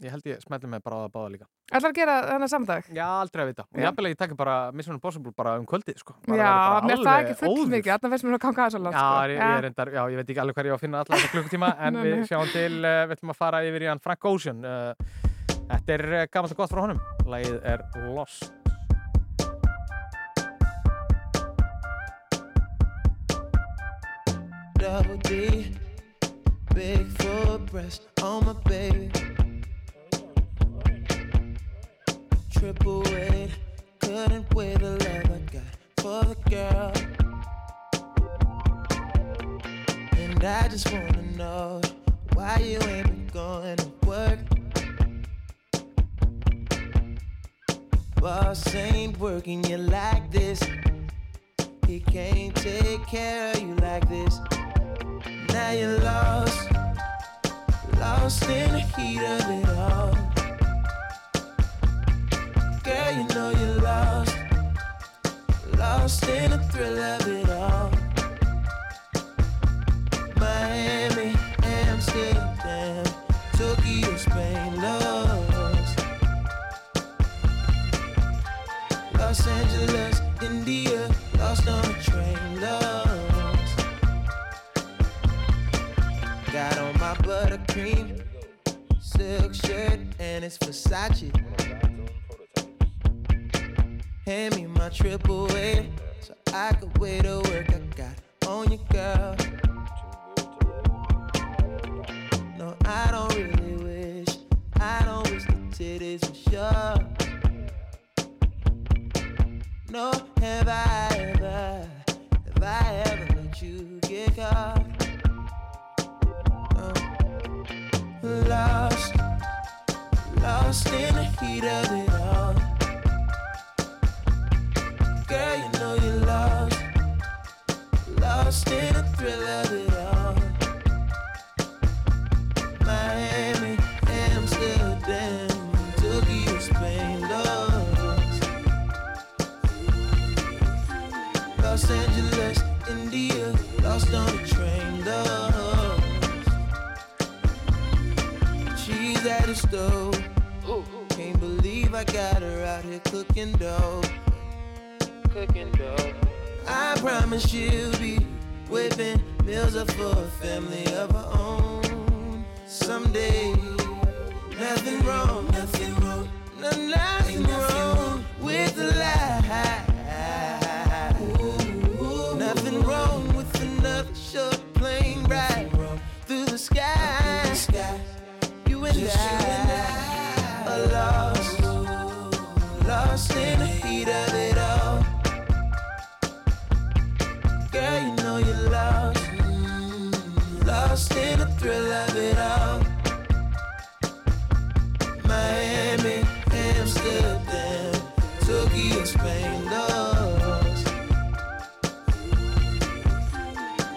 ég held ég smelli mig bara á það báða líka Ætlar að gera þennan samdag? Já, aldrei að vita og Já. jafnvel að ég tekja bara Mission Impossible bara um kvöldið sko. Bara Já, mér það ekki full óður. mikið, þarna veist mér að ganga aðeins á langt, Já, sko. ég, ég, er reyndar, já, ég veit ekki alveg hvað ég á að finna alla þessa klukkutíma (laughs) en við sjáum til, uh, við ætlum að fara yfir í hann Frank Ocean uh, Þetta er uh, gammalt og gott frá honum Lagið er Lost double D, big full breast on my baby. Triple weight, couldn't weigh the love I got for the girl. And I just wanna know why you ain't been going to work. Boss ain't working you like this. He can't take care of you like this. Now you're lost, lost in the heat of it all. Girl, you know you're lost, lost in the thrill of it all. Miami, Amsterdam, Tokyo, Spain, lost. Los Angeles, India, lost on a train, lost. my buttercream silk shirt and it's Versace. Hand me my triple A so I could wait to work. I got on you, girl. No, I don't really wish. I don't wish the titties were sure. No, have I ever, have I ever let you get caught? Lost in the heat of it all. Girl, you know you're lost, lost in the thrill of it here cooking dough. Cooking dough. I promise she'll be whipping meals up for a family of her own. Someday, nothing wrong, nothing wrong, no, nothing wrong with the lie. Nothing wrong with another short plane ride through the sky. You and I thrill of it all. Miami, Amsterdam, Tokyo, Spain, lost.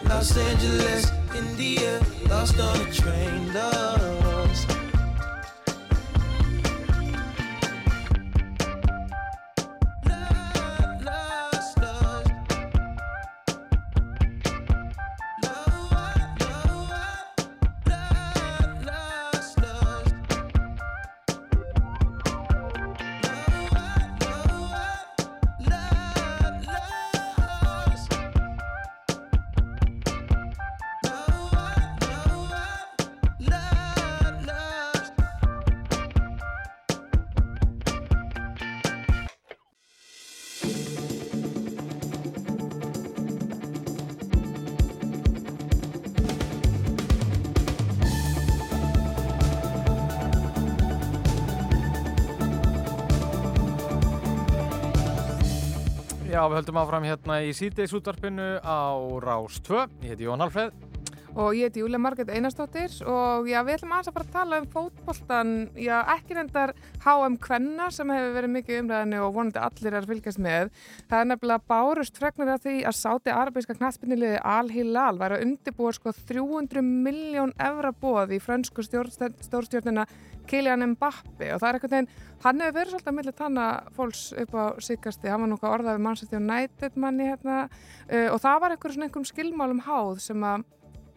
Los Angeles, India, lost on a train, lost. Já, við höldum áfram hérna í síðdeisútvarpinu á Rás 2. Ég heiti Jón Alfreð. Og ég heiti Júlia Marget Einarsdóttir og já, við ætlum aðeins að fara að tala um fótboltan, já, ekki reyndar HM Kvenna sem hefur verið mikið í umræðinu og vonandi allir er að fylgjast með. Það er nefnilega bárust fregnir af því að sáti arabíska knastbyrniliði Al Hilal væri að undirbúa sko 300 miljón evra bóð í stjórn- stórstjórnina Kylian Mbappe og það er einhvern veginn, hann hefur verið svolítið að milli tanna fólks upp á síkasti, hann var nú orðað við Manchester United manni hérna. Uh, og það var einhver svona einhverjum skilmálum háð sem að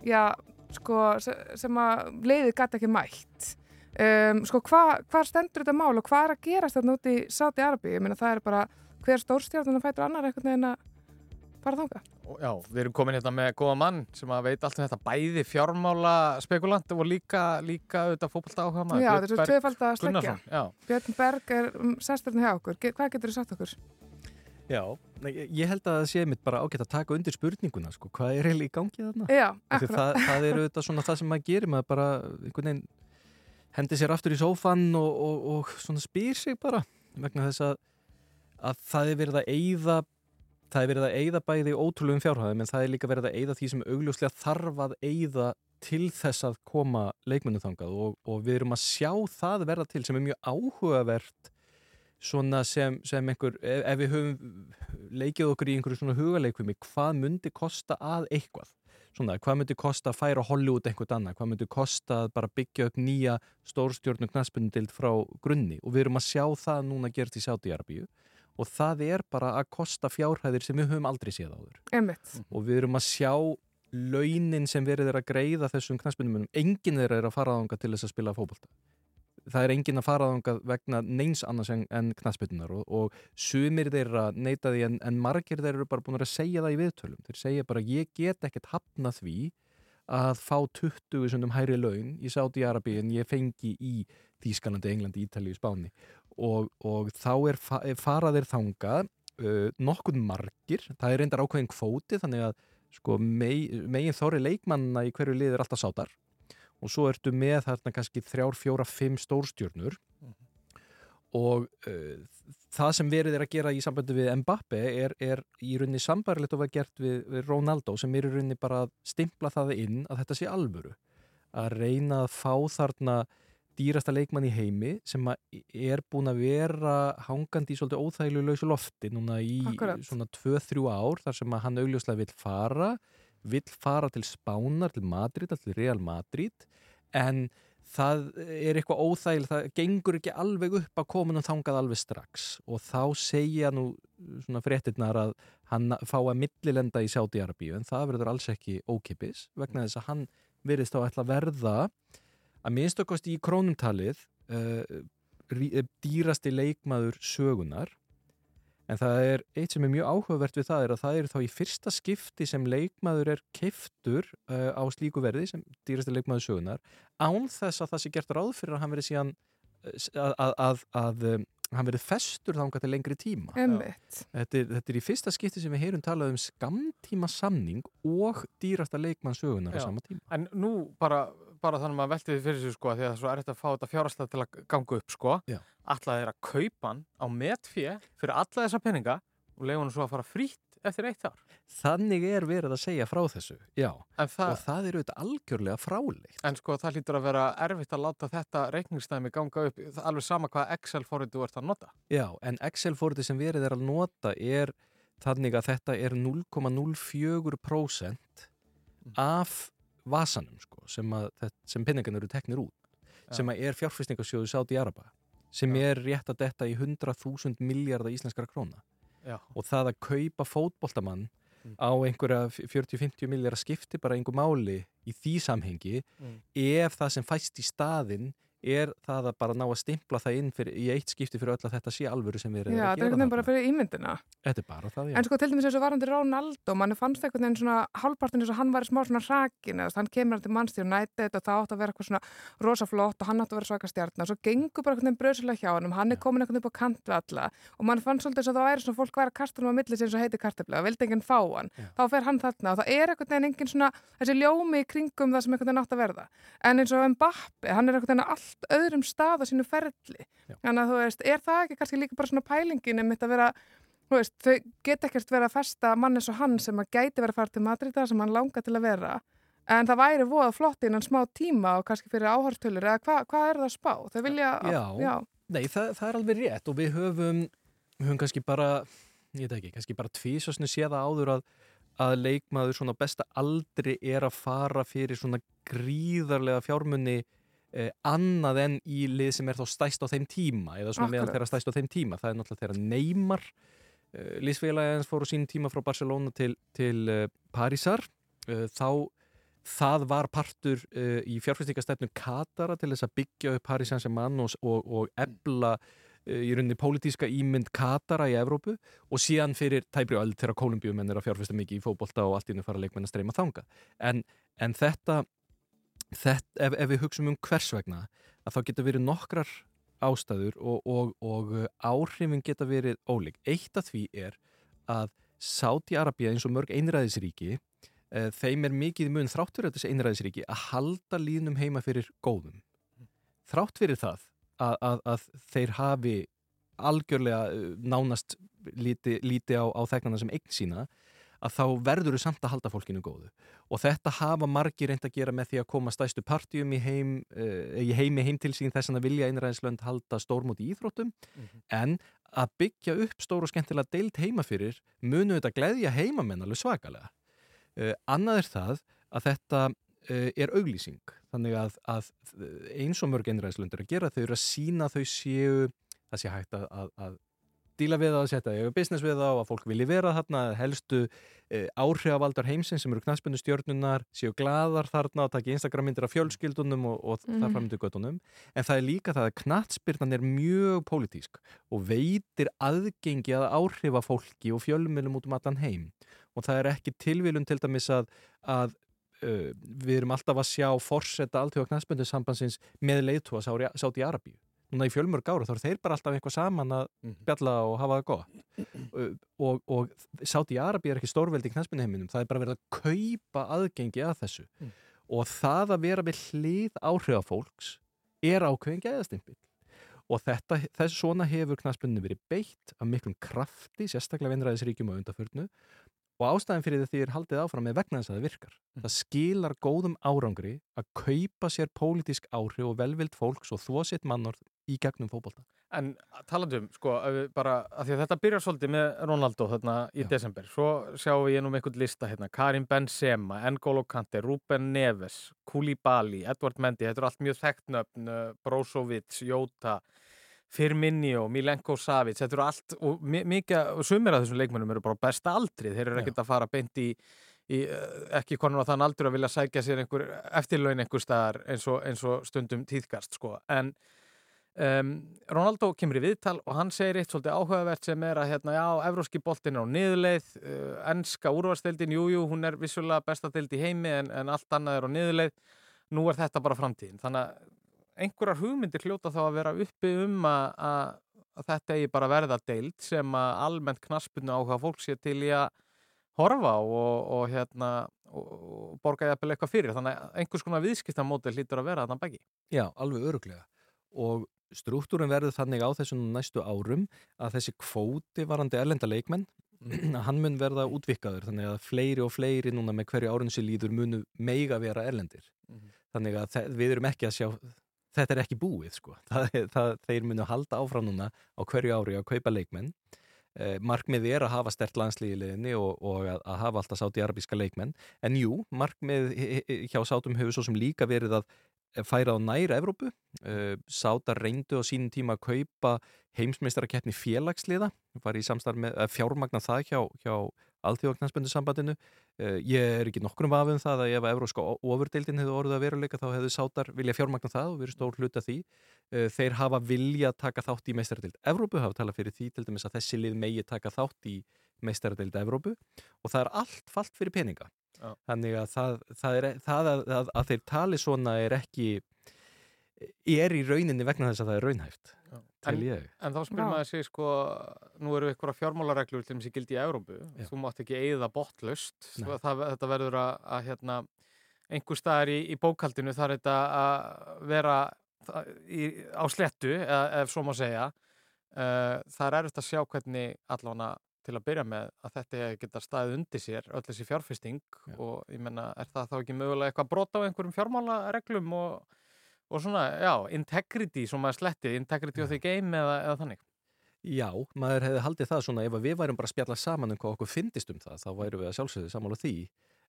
já, sko, se- sem að leiðið gæti ekki mætt. Um, sko, hva, hvað stendur þetta mál og hvað er að gerast þarna út í Sáti Arabi? Ég meina, það er bara hver stórstjórnum fætur annar einhvern veginn að fara þanga. Og Já, við erum komin hérna með góða mann sem að veit allt um þetta bæði fjármála spekulant og líka, líka auðvitað fótbolta áhuga maður. já, þetta er Berg tvöfald að sleggja. Björn Berg er um, sesturinn hjá okkur. Hvað getur þú sagt okkur? Já, ég- held að það sé mitt bara ágætt að taka undir spurninguna, sko, hvað er eiginlega í gangi þarna? Já, akkurat. það, það er auðvitað svona það sem maður gerir, maður bara einhvern veginn hendi sér aftur í sófann og, og, og svona spyr sig bara vegna þess að, að það er verið að eyða það er verið að eyða bæði ótrúlegum fjárhæðum en það er líka verið að eyða því sem augljóslega þarf að eyða til þess að koma leikmennu þangað og, og við erum að sjá það verða til sem er mjög áhugavert svona sem, sem einhver, ef, ef við höfum leikið okkur í einhverju svona hugaleikvimi, hvað myndi kosta að eitthvað? Svona, hvað myndi kosta að færa Hollywood einhvern annað? Hvað myndi kosta að bara byggja upp nýja stórstjórnu knaspundild frá grunni? Og við erum að sjá það núna gerst í Sátiarabíu og það er bara að kosta fjárhæðir sem við höfum aldrei séð áður. Einmitt. Og við erum að sjá launin sem verið er að greiða þessum knaspundimunum. Enginn þeirra er að fara þangað til þess að spila fótbolta það er enginn að fara þangað vegna neins annars en, en knastbytunar og, og sumir þeirra neyta því en, en margir þeirra eru bara búin að segja það í viðtölum. Þeir segja bara ég get ekkert hafna því að fá 20 sundum hæri laun í Sáti-Arabi en ég fengi í Þýskalandi, Englandi, Ítalíu, Spáni. Og, og þá er fa faraðir þangað uh, nokkuð margir, það er reyndar ákveðin kvóti þannig að sko, megin þóri leikmanna í hverju lið er alltaf sátar og svo ertu með þarna kannski þrjár, fjóra, fimm stórstjörnur. Og uh, það sem verið er að gera í sambandi við Mbappe er, er í rauninni sambarilegt og var gert við, við Ronaldo sem er í rauninni bara að stimpla það inn að þetta sé alvöru. Að reyna að fá þarna dýrasta leikmann í heimi sem er búin að vera hangandi í svolítið óþæglu lausu lofti núna í Akkurat. svona 2-3 ár þar sem að hann augljóslega vill fara vill fara til Spánar, til Madrid til Real Madrid en það er eitthvað óþægileg það gengur ekki alveg upp að komin og þangað alveg strax. Og þá segja nú svona fréttirnar að hann fá að millilenda í Sáti-Arabíu en það verður alls ekki ókipis vegna þess að hann virðist þá ætla að verða að minnstakosti í krónumtalið uh, rí- eh, dýrasti leikmaður sögunar en það er eitt sem er mjög áhugavert við það er að það er þá í fyrsta skipti sem leikmaður er keiftur uh, á slíku verði sem dýrasti leikmaður sögunar án þess að það sé gert ráð fyrir að hann verið síðan s- að, að, að, að um, hann verið festur þangað til lengri tíma Einmitt. þetta er, þetta er í fyrsta skipti sem við heyrum talað um skamtíma samning og dýrasta leikmann sögunar á Já. sama tíma En nú bara, bara þannig að maður velti því fyrir sig sko, því að það er svo erfitt að fá þetta fjárhastlega til að ganga upp sko. Alltaf er að kaupa hann á metfé fyrir alla þessa peninga og hann svo að fara frítt eftir eitt ár. þannig er verið að segja frá þessu já, það, og það er auðvitað algjörlega fráleitt en sko það hlýtur að vera erfitt að láta þetta reikningstæmi ganga upp, alveg sama hvað Excel-fórið þú ert að nota. Já, en Excel-fórið sem verið er að nota er þannig að þetta er 0,04% af vasanum sko, sem, sem penningan eru teknir út Já. sem er fjárfæstingarsjóðu Sáti Araba sem Já. er rétt að detta í 100.000 miljardar íslenskara króna Já. og það að kaupa fótboltamann Mm. á einhverja 40-50 miljardar skipti bara einhver máli í því samhengi Mm. ef það sem fæst í staðinn er það að bara ná að stimpla það inn fyrir, í eitt skipti fyrir öll að þetta sé alvöru sem við erum að þetta er gera veginn bara fyrir ímyndina. Þetta er bara það, já. En sko til dæmis eins og varandi Ronaldo, manni fannst einhvern veginn svona hálfpartin eins og hann var smá svona hrakin eða hann kemur hann til Manchester United og það átt að vera eitthvað svona rosa flott og hann átt að vera svaka stjarnar og svo gengur bara einhvern veginn bröðslega hjá hann hann er komin einhvern veginn upp á kant við alla og mann fannst svolítið eins og það væri svona fólk væri að kasta hann á milli sem svo heiti kartefla, vildi enginn fá hann Já. þá fer hann þarna og það er einhvern veginn enginn svona þessi ljómi í kringum það sem einhvern veginn átt að verða en eins og Mbappe, hann er einhvern veginn á allt öðrum stað á sínu ferli Já. þannig að þú veist, er það ekki kannski líka bara svona pælingin um að vera Þú veist, þau get ekkert verið að festa mann eins og hann sem að gæti verið að fara til Madrida sem hann langar til að vera en það væri voða flott innan smá tíma og kannski fyrir áhortölur eða hva, hvað er það að spá? Þau vilja, Já. já, Nei, það, það er alveg rétt og við höfum, við höfum kannski bara, ég veit ekki, kannski bara tvísasnu séða áður að, að leikmaður svona besta aldri er að fara fyrir svona gríðarlega fjármunni eh, annað en í lið sem er þá stæst á þeim tíma eða svona Akkurat. þeirra stæst á þeim tíma. Það er náttúrulega þeirra neymar, eh, liðsfélagi hans fór á sínum tíma frá Barcelona til, til eh, Parísar, eh, þá það var partur uh, í fjárfæstingastefnu Katara til þess að byggja upp Paris Saint-Germain og, og, og ebla uh, í rauninni pólitíska ímynd Katara í Evrópu og síðan fyrir tæbri öll þegar Kolumbíumenn er að fjárfæsta mikið í fótbolta og allt nú fara leikmenn að streyma þanga en, en þetta, þetta ef, ef við hugsum um hvers vegna að þá geta verið nokkrar ástæður og, og, og uh, áhrifin geta verið ólík. Eitt af því er að Sáti-Arabía eins og mörg einræðisríki uh, þeim er mikið mun þráttur þessi einræðisríki að halda línum heima fyrir góðum. Þrátt fyrir það að, að, að þeir hafi algjörlega uh, nánast líti, líti á, á þegnana sem eign sína að þá verður þú samt að halda fólkinu góðu. Og þetta hafa margir reynd að gera með því að koma stæstu partíum í heim uh, í heimi heim til sín þess að vilja einræðislönd halda stórmóti íþróttum. En að byggja upp stór og skemmtilega deild heima fyrir munu þetta gleðja heimamenn alveg svakalega. Uh, annað er það að þetta uh, er auglýsing. Þannig að, að eins og mörg einræðislöndur að gera þau eru að sína þau séu það sé hægt að, að, að díla við það að setja eiga business við það og að fólk vilji vera þarna helstu eh, áhrifavaldar heimsins sem eru knæspunni stjórnunar séu gladar þarna og taki Instagram myndir af fjölskyldunum og, og Mhm. þar framöndu göttunum en það er líka það að knattspyrnan er mjög pólitísk og veitir aðgengi að áhrifa fólki og fjölmjölum út um allan heim. Og það er ekki tilvílun til dæmis að, að uh, við erum alltaf að sjá forsetta knattspyrnu sambandsins með leiðtúa sátt í Arabíu núna í fjölmörg ára þá er þeir bara alltaf eitthvað saman að bjalla og hafa það gott. Uh, og, og Sáti Arabi er ekki stórveldi í knæspunniheiminum, það er bara verið að kaupa aðgengi að þessu. Mm. og það að vera við hlið áhrifafólks er ákveðin gæðastimpill og þetta, þess svona hefur knæspunni verið beitt af miklum krafti, sérstaklega venræðisríkjum á undarförnu og ástæðin fyrir því er haldið áfram með vegna þess að það virkar. Það skilar góðum árangri að kaupa sér pólitísk áhrif og velvild fólks og þvó sitt mannord í gegnum fótbolta. En talandum, sko, bara, að því að þetta byrjar svolítið með Ronaldo þarna í Já. desember, svo sjáum við um einhvern lista hérna, Karim Benzema, N'Golo Kante, Ruben Neves, Koulibaly, Edward Mendy, þetta eru allt mjög þekkt nöfn, uh, Brozovic, Jota, Firmino, Milenko Savic, þetta eru allt, og mi- mikið, og sumir af þessum leikmennum eru bara besta aldrið, þeir eru ekkert að fara beint í, í uh, ekki konur á þann aldur að vilja sækja sér einhver eftirlaun einhver staðar eins og, eins og stundum tíðkast, sko, en Um, Ronaldo kemur í viðtal og hann segir eitt svolítið áhugavert sem er að hérna, já, evróski boltin er á niðurleið uh, enska úrvarsteldin, jújú, hún er vissulega besta deild í heimi en, en allt annað er á niðurleið, nú er þetta bara framtíðin. Þannig að einhverjar hugmyndir hljóta þá að vera uppi um að, að, að þetta eigi bara verða deild sem að almennt knaspunni áhuga fólk sé til í að horfa á og, og hérna og, og borga jafnvel eitthvað fyrir þannig að einhvers konar viðskiptamódel hlýtur að vera þarna baki Já, alveg öruglega. Og struktúrin verður þannig á þessum næstu árum að þessi kvóti varandi erlenda leikmenn, að (clears throat) hann mun verða útvikkaður, þannig að fleiri og fleiri núna með hverju árun sér líður munu meiga vera erlendir. Mhm. Þannig að við erum ekki að sjá, þetta er ekki búið sko. (laughs) Það, það, þeir munu halda áfram núna á hverju ári að kaupa leikmenn. Eh, markmið er að hafa stert landslíðileginni og, og að, að hafa alltaf sáti-arabíska leikmenn. En jú, markmið hjá sátum hefur svo sem líka verið að færa á næra Evrópu. Uh, Sátar reyndu á sínum tíma að kaupa heimsmeistarakeppni félagsliða, var í samstarf með að fjármagna það hjá, hjá alþjóðaknarsbundusambandinu. Uh, ég er ekki nokkrum vafum það að ef að Evróska ofurdeildin hefði orðið að veruleika þá hefði Sátar vilja fjármagna það og verið stór hluta því. Uh, þeir hafa vilja taka þátt í meistaradeild Evrópu, hafa talað fyrir því til dæmis að þessi lið megi taka þátt í meistaradeild Evrópu og það er allt falt fyrir peninga. Já. Þannig að það, það, er, það að, að, að þeir tali svona er ekki er í rauninni vegna þess að það er raunhæft Já. Til En- ég. En þá spyrir maður sig sko, nú eru ykkur fjármálareglur til þess að gildi í Európu, Já. þú mátt ekki eigða botlaust, Nei. Svo það, þetta verður að, að hérna, einhver staðar í, í bókaldinu þarf þetta að vera það- í, á slettu, eða, ef svo má segja, uh, það er erfitt að sjá hvernig allavega til að byrja með að þetta geta staðið undir sér, öll þessi fjárfesting Já. og ég menna, er það þá ekki mögulega eitthvað brot á einhverjum fjármálareglum og, og svona, já, integrity, sem maður sletti, integrity of the game eða, eða þannig. Já, maður hefði haldið það svona ef við værum bara að spjalla saman um hvað okkur fyndist um það, þá værum við að sjálfsögðu samála því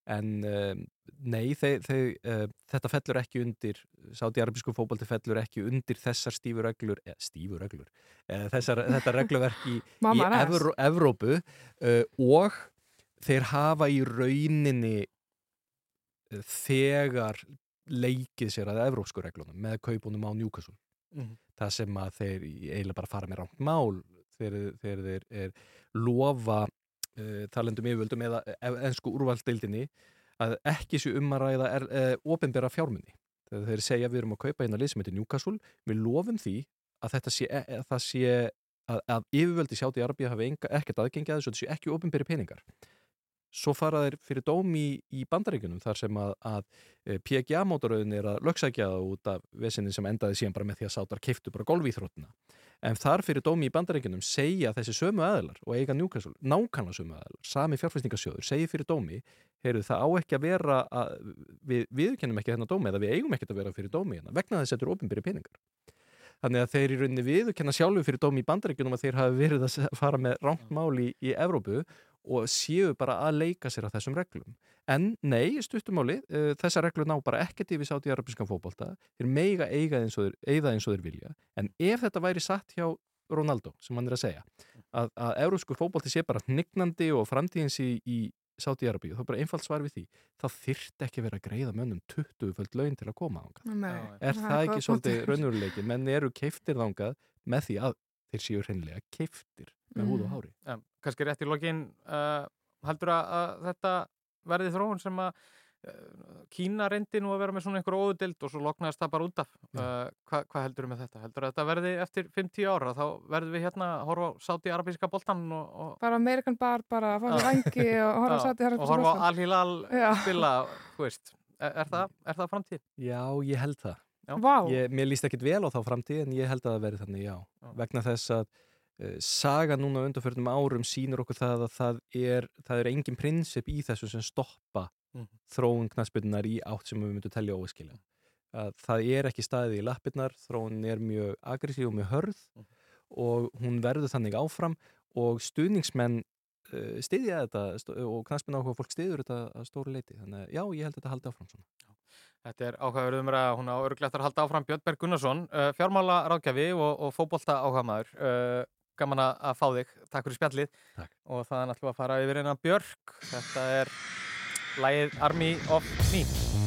en um, nei, þeir, þeir, uh, þetta fellur ekki undir sáti-arabísku fótbolti fellur ekki undir þessar stífureglur eða stífureglur, uh, þessar, þetta regluverk í, (laughs) í. Evró, Evrópu uh, og þeir hafa í rauninni þegar leikið sér að evrópsku reglunum með kaupunum á Newcastle. Mhm. það sem að þeir eiginlega bara fara með rangt mál þegar, þegar þeir er lofa uh, talendum yfirvöldum eða e- ennsku úrvaldeildinni að ekki sé um að ræða er, uh, ofinbera fjármunni þegar þeir segja við erum að kaupa hérna lið sem heitir Newcastle við lofum því að þetta sé, e- að það sé að, að yfirvöldi sjátt í Arbíða hafi ekkert aðgengi að þessu þetta sé ekki ofinberi peningar svo fara þeir fyrir dóm í, í bandaríkunum þar sem að, að PGA-mótoröðin er að lögsækja það út af vesinni sem endaði síðan bara með því að sátar keiftu bara golfíþróttina en þar fyrir dómi í bandaríkunum segja þessi sömu aðilar og eiga njúkassul nákvæmlega sömu aðilar, sami fjárfæstingasjóður segir fyrir dómi, heyrðu það á ekki að vera að, við viðkennum ekki þennan dómi eða við eigum ekki að vera fyrir dómi hérna, vegna þess að þetta eru ofinbyrri peningar. Þannig að þeir í rauninni viðkenna sjálfu fyrir dómi í bandaríkunum að þeir hafi verið að fara með rangt mál í, í Evrópu og séu bara að leika sér á þessum reglum. En nei, stuttumáli, uh, þessar reglur ná bara ekkert yfir sátt í arabískan fótbolta, þeir meiga eiga eins og þeir, vilja, en ef þetta væri satt hjá Ronaldo, sem hann er að segja, að, að európsku fótbolti sé bara hnignandi og framtíðins í, í sátt í arabíu, þá er bara einfalt svar við því, þá þyrft ekki að vera að greiða mönnum 20 föld laun til að koma ánga. Er það það ekki svolítið raunveruleiki? Menn eru keiftir þangað með því að þeir séu hreinlega keiftir með húð og Mm. hári. Kannski rétt í lokin uh, heldur að, að þetta verði þróun sem að uh, Kína reyndi nú að vera með svona einhver óðudild og svo loknaðist það bara út af uh, hvað hva heldur með þetta? Heldur að þetta verði eftir 5-10 ára þá verðum við hérna að horfa á sáti-arabíska boltan og, og, Bara Amerikan bar, bara að sér vangi og (laughs) horfa að sátt í og horfa á Al-Hilal Já. spila þú veist, er, er, það, er það framtíð? Já, ég held það. Já. Vá, Ég, mér líst ekkit vel á þá framtíð en ég held að það veri þannig, já. Já. Vegna þess að saga núna undanförnum árum sýnir okkur það að það er, það er engin prinsip í þessu sem stoppa Mhm. þróun knaspinnar í átt sem við myndum óeskilja. Að það er ekki staðið í lappirnar, þróun er mjög aggressív og mjög hörð og hún verður þannig áfram og stuðningsmenn uh, stiðja þetta st- og knaspinna áhuga fólk stiður þetta að stóru leiti. Þannig að já, ég held að þetta haldi áfram svona. Þetta er áhugaverð umræða, hún á örglegt að halda áfram Björn Berg Gunnarsson, uh, fjármála ráðgjafi og, og fótbolta áhugamæður. Gaman að fá þig, takk fyrir spjallið. Takk. Og þaðan ætlum við að fara yfir eina Björk. Þetta er lægið Army of Me.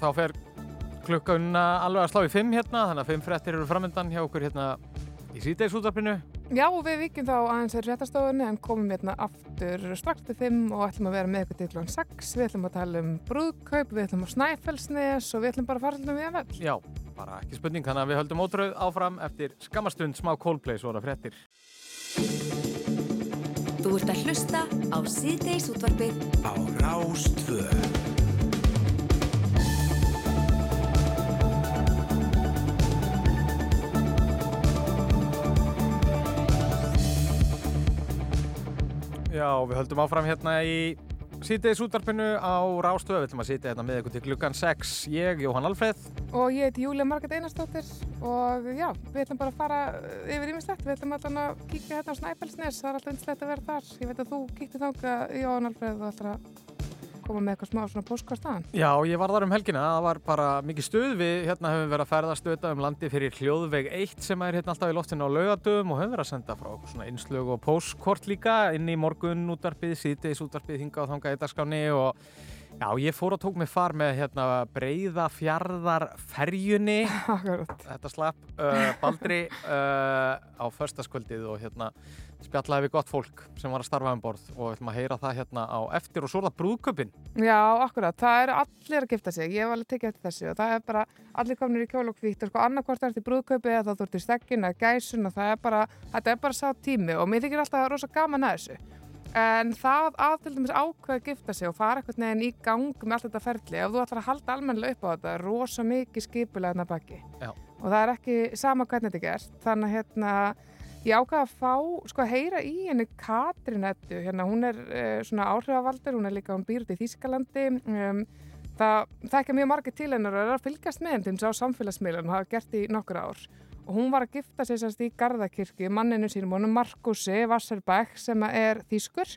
Þá fer klukkan alveg að slá í fimm hérna, þannig að fimm frettir eru framöndan hjá okkur hérna í síðdeisútarpinu. Já, og við vikjum þá aðeins er réttastofunni en komum hérna aftur strax til 5 og ætlum að vera með ykkur til klokkan 6. Við ætlum að tala um brúðkaup, við ætlum á Snæfellsnes og við ætlum bara að fara alltaf við að vefn. Já, bara ekki spurning, þannig að við höldum ótröð áfram eftir skamastund smá Coldplay svo er það frettir. Þú ert að hlusta á síðdeis útvarfið á Rástvö. Já, við höldum áfram hérna í sítiðis útvarpinu á Rástöðu. Við ætlum að sitja hérna með ykkur til klukkan 6. Ég, Jóhann Alfreð. Og ég heiti Júlia Marget Einarsdóttir og já, við ætlum bara að fara yfir ímislegt. Við ætlum alltaf að kíkja hérna á Snæfellsnes, það er alltaf einslegt að vera þar. Ég veit að þú kíkti þanga, Jóhann Alfreð, og að koma með eitthvað smá svona postkvartaðan. Já, ég var þar um helgina. Það var bara mikið stuð. Við hérna höfum verið að ferða stöta um landi fyrir hljóðveg 1 sem er hérna alltaf í loftinu á laugadöfum og höfum verið að senda frá okkur svona innslög og postkort líka inn í morgun útvarpið, síðdeis útvarpið, hinga og þanga í dagskáni og Já, ég fór og tók mig far með hérna, breyða fjarðar ferjunni (laughs) þetta slapp uh, Baldri uh, á förstaskvöldið og hérna spjallaði við gott fólk sem var að starfa um borð og við ætlum að heyra það hérna á eftir og svo er það brúðköpin Já, akkurat, það eru allir að gifta sig. Ég hef alveg tekið eftir þessu og það er bara allir kominir í kjól og hvítt og sko annarkvort er þetta brúðköpi eða þá þú ert í stekkin eða gæsun og það er bara, þetta er bara sá tími og mér þykir alltaf rosa gaman að þessu En það að til dæmis ákveða að gifta sig og fara eitthvað neginn í gang með allt þetta ferli, ef þú ætlar að halda almennilega upp á þetta, er rosa mikið skipulega þarna baki. Já. Og það er ekki sama hvernig þetta er gert. Þannig að hérna, ég ákveða að fá, sko að heyra í henni Katrin Ettu, hérna hún er uh, svona áhrifavaldur, hún er líka, hún býr út í Þýskalandi. Um, það, það er ekki mjög margir til hennar er að fylgjast með henn til þess á samfélagsmiðlun og hafa gert í nokkur ár hún var að gifta sig sérst í Garðakirkju manninu sínum, Markusi Vasserbæk sem er þýskur.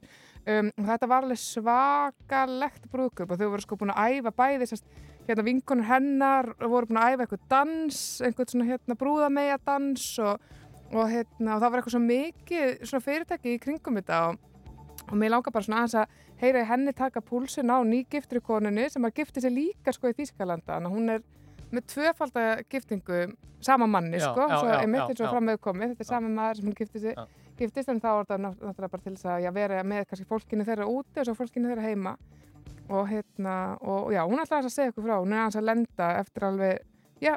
Um, þetta var alveg svakalegt brúðköp og þau voru sko búin að æfa bæði sérst hérna vinkonur hennar voru búin að æfa eitthvað dans, einhvern svona hérna brúðamegja dans og, og hérna og það var eitthvað svo mikið svona fyrirtæki í kringum þetta og, og mér langar bara svona aðeins að heyra henni taka púlsun á nýgiftri konunni sem að gifti sig líka sko í Þýskalanda, hún er með tvöfaldagiftingu sama manni sko, svo einmitt já, eins og já. framöðu komið, þetta er sama maður sem hún giftist, en þá er nátt- náttúrulega bara til þess að já, vera með kannski fólkinu þeirra úti og svo fólkinu þeirra heima og hérna, og já, hún ætlaði að segja ykkur frá, hún er að lenda eftir alveg, já,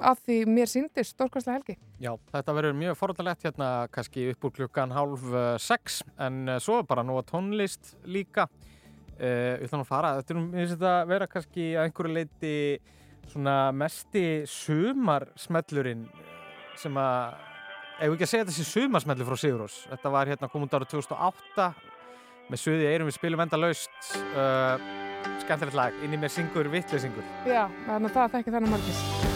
að því mér síndist stórkvæslega helgi. Já, þetta verður mjög forðalegt hérna kannski upp úr klukkan hálf uh, sex en uh, svo er bara nú að tónlist líka uh, við ætlum að fara, þetta er þetta að vera kannski að einhverju leiti svona mesti sumarsmellurinn sem að ef við ekki að segja þetta sé sumarsmellu frá Sigurós þetta var hérna komund árið 2008 með suði eirum við spilum enda laust uh, skemmtilegt lag, inn í mér syngur vittleysingur Já, þannig að það þekki þennan margis.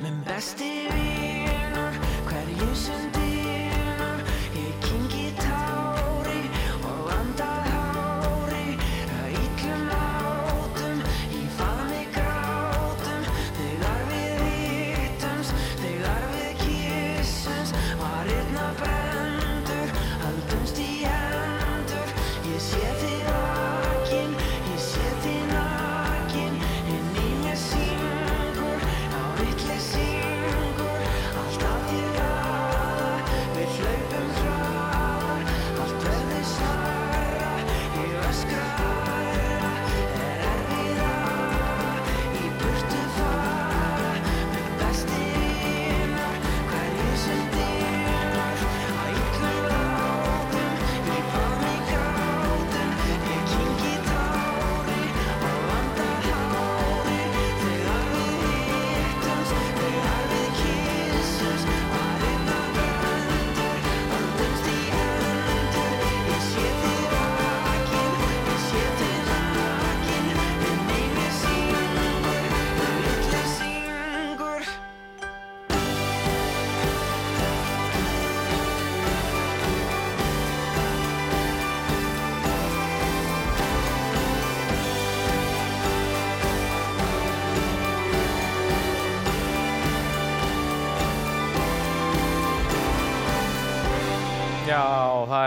Minn besti vinur, hverju sem dýnar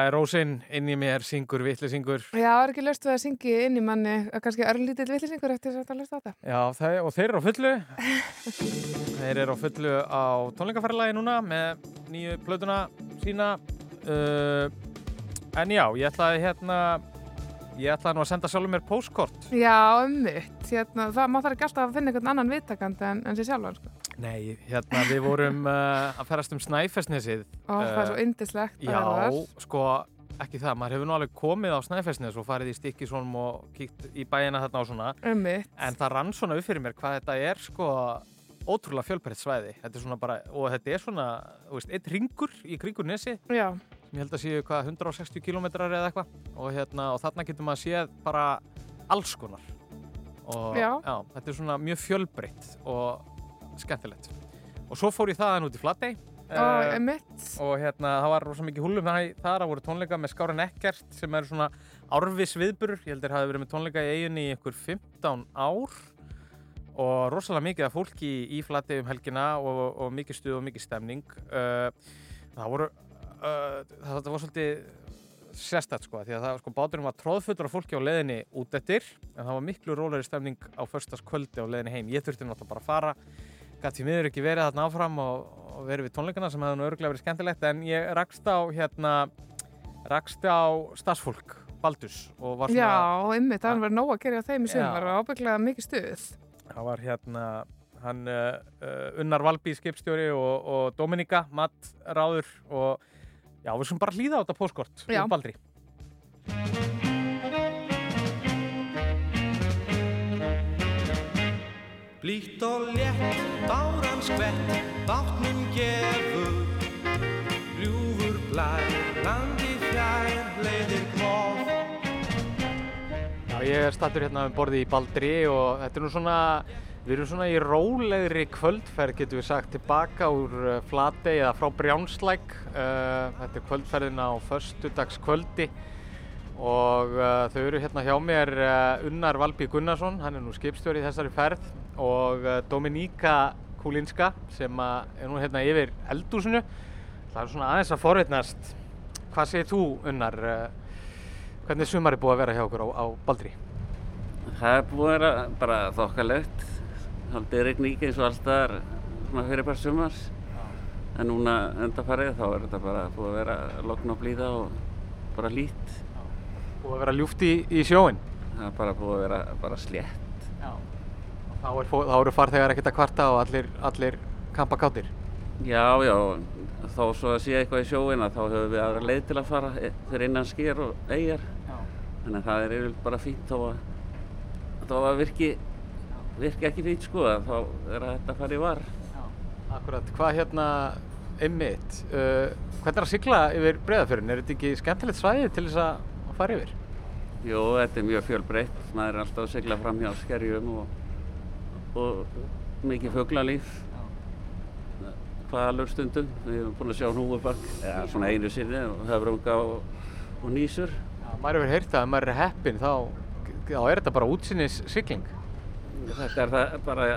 er Rósin inn í mér, syngur, vittlisingur. Já, er ekki löst við að syngja inn í manni, kannski örlítill villisingur eftir þess að löst á þetta. Já, það, og þeir eru á fullu. (laughs) þeir eru á fullu á tónleikaferðalagi núna með nýju plötuna sína. Uh, en já, ég ætlaði hérna, ég ætlaði nú að senda sjálfur mér póskort. Já, um mitt. Hérna, það má það ekki alltaf að finna einhvern annan viðtakandi en, en sér sjálfan, sko. Nei, hérna við vorum uh, að ferast um Snæfellsnesið. Ó, það er svo yndislegt að Já, vera þar. sko, ekki það, maður hefur nú alveg komið á Snæfellsnes og farið í stikkisvonum og kíkt í bæina þarna og svona. Um mitt. En það rann svona upp fyrir mér hvað þetta er, sko, ótrúlega fjölbreytt svæði. Þetta er svona bara, og þetta er svona, þú veist, eitt ringur í kringur nesi. Já. Ég held að séu hvað, 160 kilometrar eða eitthvað. Og hérna, og þarna getur maður séð bara alls konar. Og Já. þetta er svona mjög fjölbreytt og skemmtilegt. Og svo fór ég þaðan út í Flatey. Einmitt. og hérna það var rosa mikið húlum þar, að voru tónleika með Skárin Ekkert sem eru svona árvis viðburur ég heldur hafi verið með tónleika í eiginni í einhver 15 ár. Og rosalega mikið af fólki í Flatey um helgina og, og mikið stuð og mikið stemning. Uh, það voru uh, það, það var svolítið sérstætt sko, því að það, sko, báturinn var tróðfullur af fólki á leiðinni út eftir. En það var miklu rólegri stemning á förstaskvöldi á leiðinni heim, ég þurfti náttúrulega bara að fara gæti miður ekki verið þarna áfram og, og verið við tónleikana sem hefði nú örgulega verið skemmtilegt en ég rakst á hérna rakst á starfsfólk Baldus og var svona Já, einmitt, það var verið nóg að gera þeim í sumar og ábygglega mikið stuð. það var hérna hann uh, Unnar Valby skipstjóri og, og Dominika Matt Ráður og já, við sem bara hlýða á þetta póskort Já. Baldri Blítt og létt, báran skvett, bátnum gefur. Ljúfur blær, landi fjær, leiðir gróð Já, ég er stattur hérna um borði í Baldri og þetta er nú svona, við erum svona í rólegri kvöldferð getum við sagt tilbaka úr uh, Flatey eða frá Brjánslæk. Uh, þetta er kvöldferðin á föstudagskvöldi og uh, þau eru hérna hjá mér Unnar Valby Gunnarsson, hann er nú skipstjóri í þessari ferð og uh, Dominika Kulinska sem er nú hérna yfir eldúsinu. Það er svona aðeins að forveitnast. Hvað segir þú Unnar? Uh, Hvernig er sumarið búið að vera hjá okkur á, á Baldri? Það er búið að vera bara þokkalegt. Haldið rigning eins og alltaf svona fyrir bara sumars. En núna endafarið þá er þetta bara búið að vera lokn og blíða og bara lít. Búið að vera ljúft í, í sjóin? Það er bara búið að vera bara slétt. Já. Þá, er, þá eru farþegar ekkert að kvarta og allir, allir kampa kátir? Já, já, þó svo að sé eitthvað í sjóin að þá höfum við aðra leið til að fara e- fyrir innan sker og eigjar. Já. Þannig að það er yfirleitt bara fínt þó að, að virki, virki ekki fínt sko, þá er að þetta fara í var. Akkurat, hvað hérna, einmitt, uh, hvernig er að sigla yfir breiðafjörðin? Er þetta ekki skemmtilegt svæði til þess að fara yfir? Jú, þetta er mjög fjölbreytt. Maður er alltaf að sigla fram hjá skerjum og, og mikið fuglalíf. Hvaðalur stundum. Við erum búin að sjá hnúfubark, eða svona einu sinni, og höfrunga og, og nísur. Já, maður hefur heyrt að ef maður er heppinn þá, þá er þetta bara útsinnis sigling. Þetta er það bara,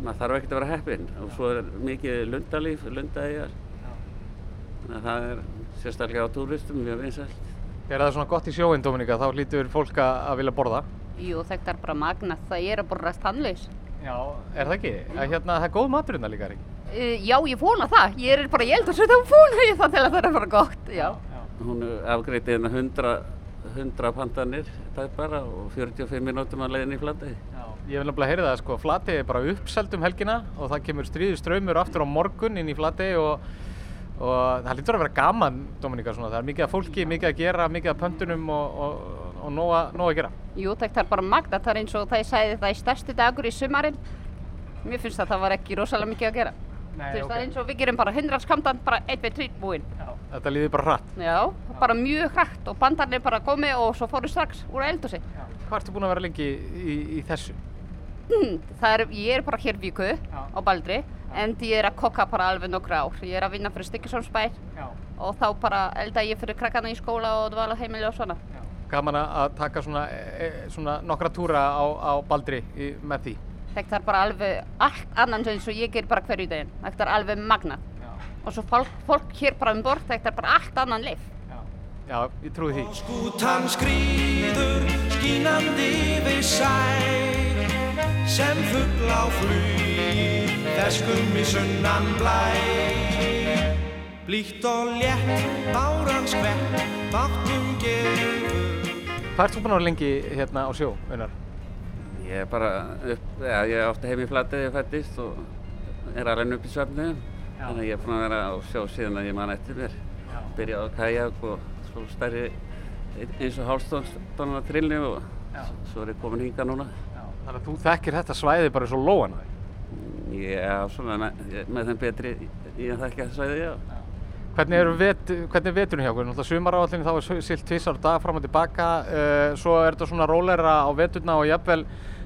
maður þarf ekkert að vera heppinn. Og svo er mikið lundalíf, lundaeyjar. Þannig að það er sérstaklega á túristum mjög vinsælt. Er það svona gott í sjóin, Dominika, þá hlýtur fólk að vilja borða? Jú, þetta er bara magnað. Það er að borra stannlaus. Já, er það ekki? Að, hérna, það er góð matur hérna líka, ekki? Uh, já, ég vona það. Ég er bara, ég held að svo þá vona ég það til að það er að fara gott. Já. Hún afgreiti hérna 100, 100 pandanir tæpara og 45 minútum að leiðin í flategi. Ég vil nefnilega heyra það, sko, Flatey er bara uppselt um helgina og það kemur stríðu ströymur aftur á morgun inn í Flatey og, og það lítur að vera gaman, Dominika, svona. Það er mikið af fólki, mikið að gera, mikið af pöntunum og, og, og nóg, að, nóg að gera. Jú, þetta er bara magnað. Það er eins og það ég sagði það er stærsti dagur í sumarinn. Mér finnst að það var ekki rosalega mikið að gera. Nei, Þú veist, ok. það er eins og við gerum bara 100 skamtan, bara 1, 2, 3 búinn. Þetta líður bara hratt. Já, bara mjög hrætt og bandarnir bara komið og svo fóru strax úr eldhúsi. Hvað ertu búin að vera lengi í, í þessu? Hmm, (clears throat) það er, ég er bara hér viku á Baldri, en ég er að kokka bara alveg nokkra ár. Ég er að vinna fyrir Stykkisholmsbær Já. og þá bara elda ég fyrir krakkana í skóla og dvala heimili og svona. Gaman að- taka svona, e, e, svona nokkra túra á, á Baldri í, með því. Þetta er bara alveg allt annan eins og ég ger bara hverju daginn. Þetta er alveg magnað. og svo fólk, fólk hér bara um borð, þetta er bara allt annan leif. Já, ég trúi því. Skútan skrýður skínandi við sæ sem fuggl á flug feskum í sunnan blæ blítt og létt áran skvett báttum gefur Hvað ert þú búinn að vera lengi hérna á sjó, Einar? Ég er bara upp, já, ég er ofta heim í flatið ég fættist og er alveg upp í svefnu. Þannig að ég er búinn að vera á sjó síðan að ég man eftir mér. Byrjaði á kajak og svo stærri eins og hálfstónar trilli og svo er ég komin hinga núna. Þannig að þú þekkir þetta svæði bara svo lóan á því. Já, svona með, með þeim betri ég þekki þetta svæði, já. Hvernig er, vet, hvernig er veturinn hjá okkur? Náttúrulega sumaráallin þá er silt tvisar dag fram og tilbaka, uh, svo er þetta svona rólera á veturna og jafnvel